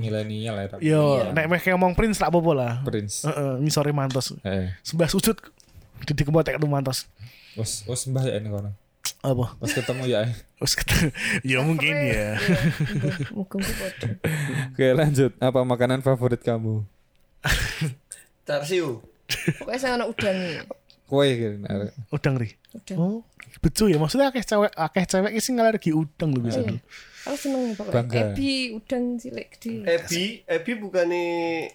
milenial ya. tapi Yo, nek meh ngomong Prince tak apa-apa lah. Prince. Heeh, ini sore mantos. Eh, Sembah sujud di kempot tek mantos. wis wis mbah ya ini kono. Apa? Wis ketemu ya. Terus kata, ya mungkin ya. Padha. Oke, lanjut. Apa makanan favorit kamu? Tarsiu. Pokoknya saya anak udang. Kue gitu. Udang ri. Udang. Oh, betul ya. Maksudnya akeh cewek akeh cewek sih ngalergi udang lho bisa. Iya. Aku seneng pokoknya. Ebi, udang cilik gede. Ebi, Ebi bukannya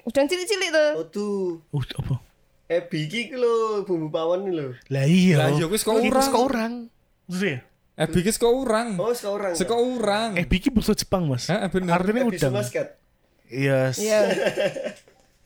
Udang cilik-cilik tuh. oh tuh. Uh, apa? Ebi ki ki lho bumbu pawon lho. Lah iya. Lah iya, wis kok Iki urang. wis kok urang. Maksudnya Eh, bikis kok urang. Oh, sekarang. Seko urang. Eh biki bahasa Jepang mas. Heeh, bener. Artinya Ebi udang. semasket. Iya. Iya.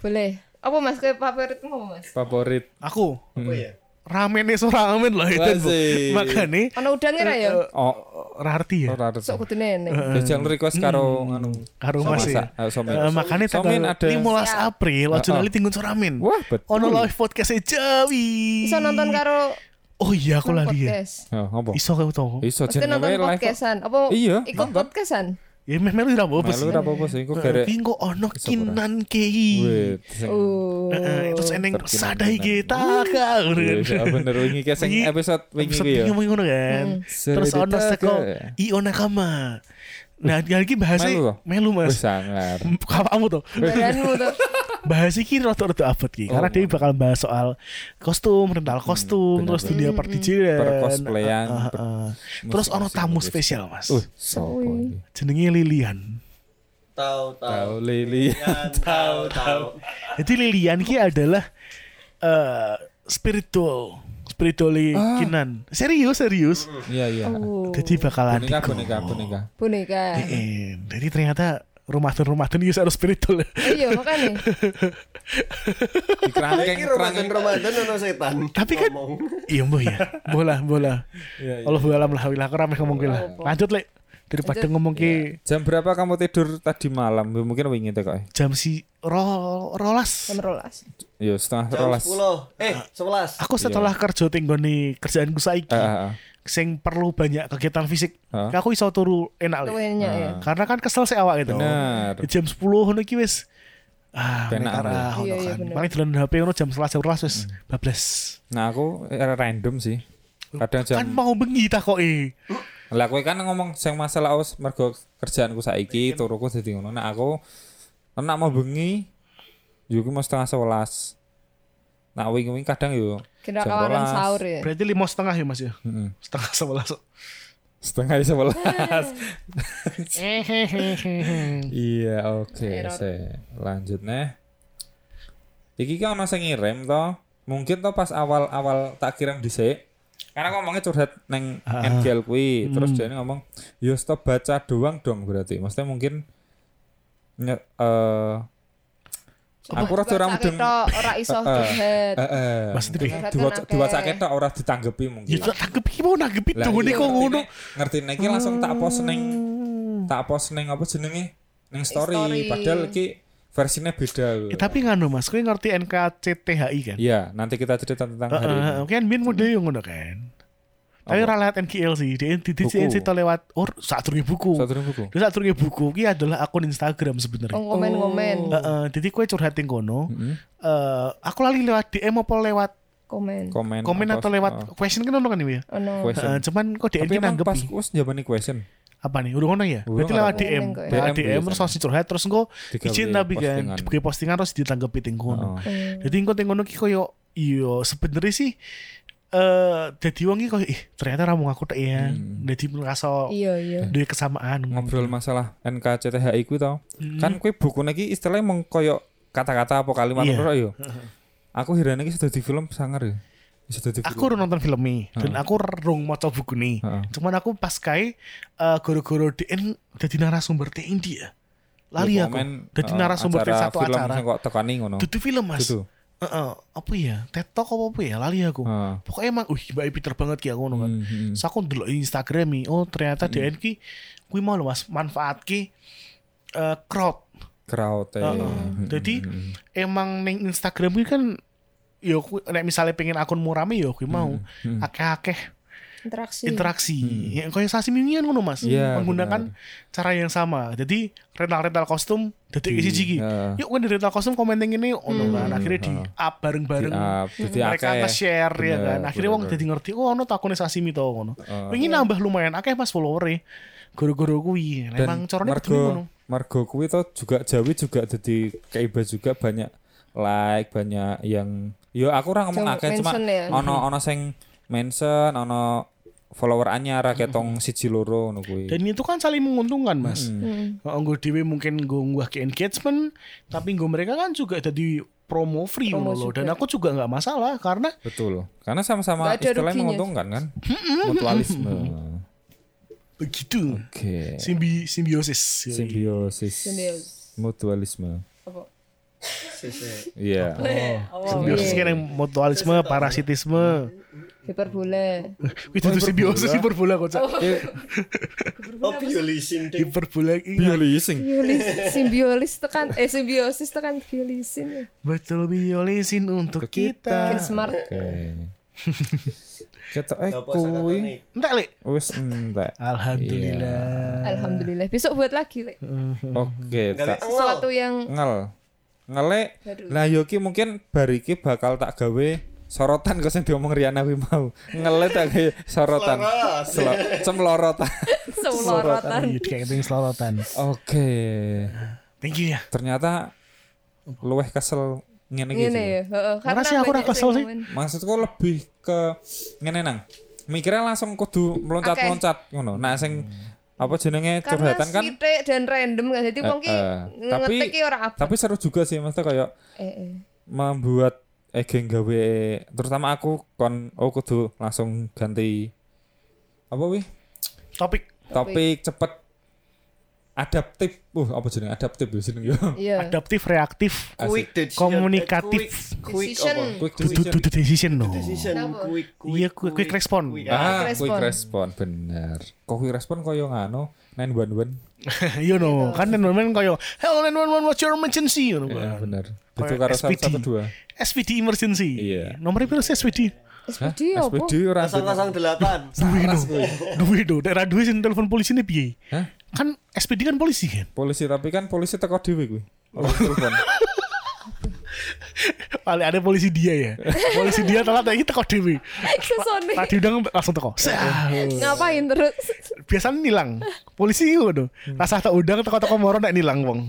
Boleh. Apa mas ke favoritmu apa mas? Favorit. Aku Apa ya? Ramen so ramen lah itu. Bu. Wasih. Makane Ono udangnya ra ya? Oh, rarti ya. ora ada. Sok kudu nenek. Jajal request karo anu. Karo Mas ya. eh. Eh, makanya tanggal ada. 15 Siap. April aja lali tinggal so ramen. Wah, betul. Ono live podcast Jawi. Bisa nonton karo Oh iya aku lali ya. podcast. Oh, apa? Iso kau tau. Iso jenenge live. podcastan. Apa Iya, ikut podcastan? Ya meh melu ra apa Melu ora apa-apa sih, kok gara. Ki kok ono kinan kei. Oh. Terus eneng sadai kita. Iya, iya, bener wingi ki sing episode wingi Episode ki ya. ngomong ngono kan. Terus ono seko ke- Io Nakama. Nah, lagi bahasa Melu Wis Mas. sangar. Kamu tuh. Badanmu tuh. Bahas iki rada-rada abot ki karena Oh. dia bakal bahas soal kostum, rental kostum, bener, terus bener. dunia perdijinan. Percosplayan, Ah, ah, per- ah. Terus ono tamu spesial, Mas. Uh, iki? Jenenge Lilian. Tahu tahu. Tahu Lili. Yan, Tahu tahu. Jadi Lilian ki adalah eh spiritual, spiritually Ah. kinan. Serius, serius. Iya, iya. Oh. Jadi bakalan Boneka, boneka, boneka. boneka. Eh, jadi ternyata Ramadan-Ramadan ini harus spiritual. Iya makanya. Iki Ramadan kerangkeng. Ramadan ono setan. Tapi kan-. Iya mbah ya. Bola, bola. Iya, iya. Allah alam lah, wilah aku rame ngomong lah. Lanjut lek. Daripada ngomong ki Jam berapa kamu tidur tadi malam? Mungkin wingi teh kok. jam si ro rolas. Jam rolas. Yo setengah Jam rolas. 10. Eh, 11. Aku setelah kerja tinggoni kerjaanku saiki Eh, eh, eh. Sing perlu banyak kegiatan fisik. Hah? Aku iso turu enak. Luwihnya ya. Karena kan kesel sih awak gitu. Bener. Di jam 10 ngono iki wis ah Penak nek arah ya. ngono Iya, iya, kan. Paling dolan HP ngono jam 11 jam 12 wis bablas. Nah, aku random sih. Kadang jam Kan mau bengi takoke. Lah kowe kan ngomong sing masalah aus mergo kerjaanku saiki turuku dadi ngono. Nah aku nek mau bengi yo ku mau setengah sebelas. Nah wingi-wingi kadang yo Kira Jam kawaran rolas. sahur ya. Berarti lima setengah ya Mas ya? heeh, Setengah sebelas. setengah sebelas. iya, oke. Error. se lanjut nih. Iki kan sing ngirim to. Mungkin to pas awal-awal tak kirim dhisik. Karena ngomongnya curhat neng Ah. NGL kuwi, terus dia ngomong, "Yo stop baca doang dong berarti." Maksudnya mungkin Nye- eh aku rada ora mudeng tok ora iso curhat. kan akeh. diwacake tok ora ditanggepi mungkin. Ya iki mau nanggepi Lah, dong iya, kok ngono. Ngerti iki langsung tak post ning tak post ning apa jenenge? Ning story. Story. Padahal iki versinya beda. Eh, tapi nganu Mas, kowe ngerti NKCTHI kan? Iya, nanti kita cerita tentang hari ini. Heeh, kan biyen model yang ngono kan. Tapi ora lewat NKL sih, dia di di cerita lewat or saat buku. Satu buku. Terus saat buku ki adalah akun Instagram sebenarnya. Oh, komen-komen. Heeh, jadi kowe curhat ning kono. Mm-mm. Eh, aku lali lewat DM apa lewat Komen. Komen, komen apa- atau lewat oh, question kan ono kan ya? Ono. question. Heeh, cuman kok DM ki emang pas nanggepi. wis zaman question. Apa nih? Udah ngono ya? Udah Berarti lewat DM. Lewat DM DM terus langsung curhat terus engko izin tapi kan dibuka postingan terus ditanggepi ning kono. Oh. Hmm. Jadi engko ning kono ki koyo iya sebenarnya sih jadi wong iki koyo ih ternyata ramu aku tek ya. Hmm. Jadi merasa Iya, iya. duwe kesamaan Ngobrol masalah NKCTHI ku tau. Hmm. Kan kue buku iki istilahnya mong koyo kata-kata apa kalimat Iya. ngono yo. Aku hirane iki sudah di film sangar ya. Sudah di film. Aku udah nonton filmnya dan aku rung maca buku nih. Cuman aku pas kae eh, goro-goro DN jadi narasumber TNI dia. Lali Ya, aku. komen, Jadi eh, narasumber di acara satu film acara. sing kok tekani ngono. Itu film mas. Heeh, apa ya? TikTok apa apa ya? Lali aku. Heeh. Pokoknya emang, wih, mbak pinter banget ya ngono kan. Hmm, hmm. So aku dulu Instagram oh ternyata DN ki, kui mau mas, manfaat ki eh, crowd. Crowd eh. Heeh. Hmm, Jadi hmm, hmm. emang neng Instagram ki kan, yo nek misalnya pengen akunmu rame yo kui mau hmm. akeh-akeh Interaksi. interaksi. Yang kayak sasi ngono mas, Iya, menggunakan cara yang sama. Jadi rental-rental kostum, detik isi jigi. Heeh. Yuk kan di rental kostum komen yang ini, ono kan. Akhirnya di up bareng-bareng. Mereka akeh. nge-share ya kan. Akhirnya wong jadi ngerti, oh ono takune sashimi to ngono. Oh. Wingi nambah lumayan akeh mas follower Guru-guru kuwi. Dan Emang caranya kudu ngono. Margo Margo kuwi to juga Jawi juga jadi keiba juga banyak like banyak yang yo aku ora ngomong akeh cuma ya? ono ono sing mention ono follower anyar akeh tong siji loro ngono kuwi. Dan itu kan saling menguntungkan mas. Hmm. Hmm. Nggo dhewe mungkin nggo ngunggah ke engagement, tapi nggo mereka kan juga jadi promo free Promo loh. Dan aku juga nggak masalah karena Betul. Karena sama-sama istilahnya menguntungkan kan. Mutualisme. begitu. Oke. Simbi simbiosis. Simbiosis. Simbiosis. Mutualisme. Apa? Iya. Simbiosis kan yang mutualisme, parasitisme. Hiperbola. Itu tuh simbiosis hiperbola kok. Cak. Oh, biolisin deh. Hiperbola iki. Biolising. Biolis, simbiolis tekan eh simbiosis tekan biolisin. Betul biolisin untuk kita. Makin smart. Oke. Ketok eh kuwi Enggak, Lek. wis entek. Alhamdulillah. Alhamdulillah. Besok buat lagi, Le. Oke, tak Sesuatu yang ngel. Ngele. Baru. Lah yo ki mungkin bar iki bakal tak gawe sorotan kok sing diomong Riana kuwi mau. Ngele tak gawe sorotan. Selo- Cemlorotan. selorotan. Iya, kayak pengen selorotan. Oke. Thank you ya. Ternyata luweh kesel ngene iki. Ngene sih. ya, heeh. Sih aku ora kesel sih? Maksudku lebih ke ngene nang. Mikirnya langsung kudu meloncat-loncat ngono. Nah sing apa jenenge Karena curhatan kan sithik dan random kan. Jadi wong ki eh, tapi ngetik ki ora apa. tapi seru juga sih maksudnya kayak Eh, eh. membuat eh gawe terutama aku kon oh kudu langsung ganti apa wih Topik. Topik cepet adaptif uh apa jenenge adaptif ya jenenge yo Iya. adaptif, reaktif, Quick decision. Komunikatif. Quick, quick Decision. quick decision dudu decision no. Decision. Quick, quick, Iya, quick- quick respon. quick, ah Quick quick respon. bener kok quick respon koyo ngano 911 Iya no, kan teman koyo hello 911 what's your emergency ngono. ya bener Kayak itu karo SPD. 112 SPD emergency. Iya. Nomornya berapa sih SPD? SPD apa? SPD ora Kosong kosong delapan. Duwe no. Duwe no. Daerah duwe sing telepon polisi ini piye? Hah? Kan SPD kan polisi kan. polisi tapi kan polisi teko dhewe kuwi Ora telepon Paling ada polisi dia ya. Polisi dia telat lagi teko dewi. Tadi udah langsung teko. Ngapain terus? Biasanya nilang. Polisi ngono. Rasa tak udang teko-teko moro nek nilang wong.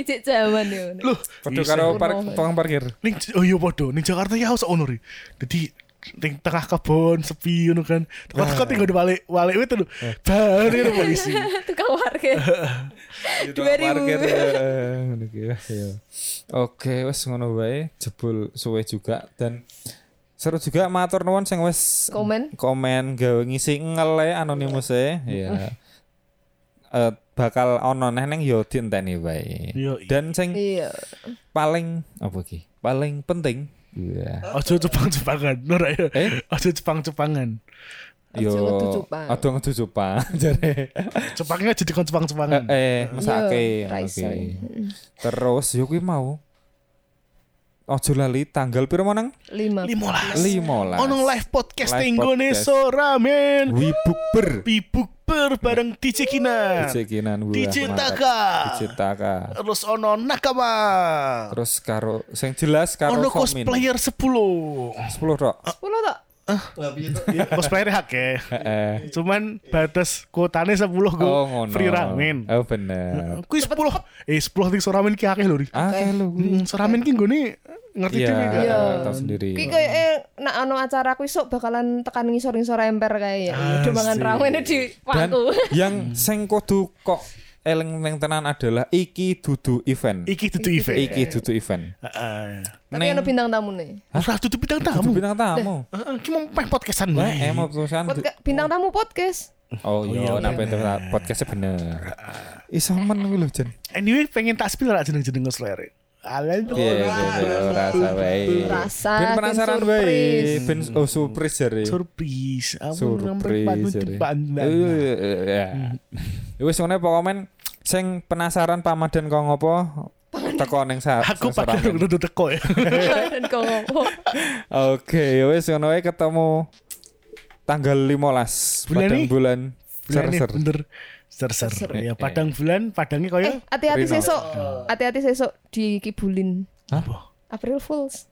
Ijek jaman yo. Padha karo tukang parkir ning oh iya padha ning Jakarta ya harus ono ri. Dadi ning tengah kebon sepi ngono kan. Teko-teko tinggal di balik balik itu lho. Baru itu polisi. Tukang parkir. Di Dua tukang parkir eh, ngono ki ya. ya. Oke, wis ngono wae, jebul suwe juga dan seru juga matur nuwun sing wis Komen. komen gawe ngisi ngele anonimus e ya. eh, bakal ono neh ning yo dienteni wae. Iya. Dan sing Iya. paling apa iki? Paling penting Iya. Ojo Jepang-Jepangan, Nora ya. Eh? Ojo Jepang-Jepangan. Yo, ngeducupan. Aduh ngeducupan jare. Jepangnya jadi kon Eh, Jepang-Jepangan. eh mesake. Yo, Raisa. oke. Terus yo kuwi mau. Ojo lali tanggal piro menang? Lima. 15. 15. Ono live podcast Live Tenggone podcast. Soramen. Wibukber. Bibuk ber bareng DJ Kina. DJ Kinan DJ. Taka. DJ Taka. Terus ono Nakama. Terus karo sing jelas karo Ono cosplayer 10. 10 tok. Sepuluh tak? Ya, cosplayer ya. Cuman batas kuotane 10 go. Oh ngono. Free ramen. Oh bener. Kuwi 10. Eh 10 ning Soramen ki akeh lho. Ri. Akeh lho Soramen ki nggone ngerti Iya, dhewe. Iya. tahu sendiri. Ki kayak eh nak ono acara aku esuk bakalan tekan ngisor-ngisor emper kayak ya. Udah mangan Asik. ramen di Dan paku. yang sing kudu kok eling-eling tenan adalah iki dudu event. Iki dudu event. Iki dudu event. Heeh. Tapi ono bintang tamu nih. Ora dudu bintang Dudu tamu. bintang tamu. Heeh, ki mau peh podcastan wae. emang perusahaan. Podca- bintang tamu podcast. Oh iya, napa itu podcastnya bener. Iso men kuwi lho, Jen. Anyway, pengen tak spill ra jeneng-jeneng ngeslere. Iya, iya, iya, rasa wae. Rasa, Ben penasaran surprise. Ben oh surprise jare. Surprise. Aku Surprise jare. jare. Iya, iya. Ya wis ngene pokoke sing penasaran pamadan kok ngopo teko ning sa. Aku Soramen. udah teko ya. Kok ngopo. Oke, ya wis ngono wae ketemu tanggal 15 Bulan bulan Bulan ini ser-ser. bener. Ser-ser. Ser-ser. Ya padang bulan, padangnya koyo Eh, hati-hati sesok. Hati-hati sesok dikibulin. apa? April Fools.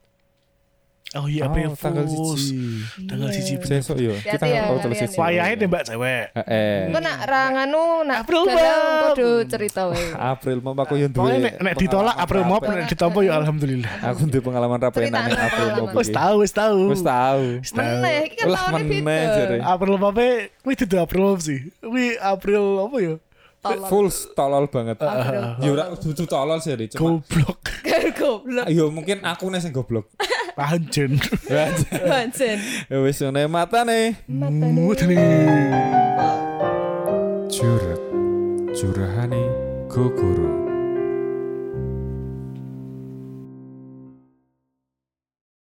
Oh iya, Oh, April tanggal siji. Tanggal siji. Sesuk yo. Kita ya, terus kalian siji. ya. Wayahe nembak cewek. Eh. Engko nak ranganu nak April kudu cerita wae. April mau aku yo duwe. Nek, nek ditolak April rapi. nek ditompo ya alhamdulillah. Aku duwe pengalaman rapi nang anak April mau. Wis tahu, wis tahu. Wis tahu. Meneh, iki kan meneh, beda. April Mop kuwi dudu April sih. Kuwi April apa ya? Tolong. Full tolol banget. Ya ora dudu tolol sih, cuma Goblok. Goblok. yo mungkin aku nih sing goblok. Anjen. Bansen. Ya wis ngene matane. Matane. Curhat. Curahane Gogoro.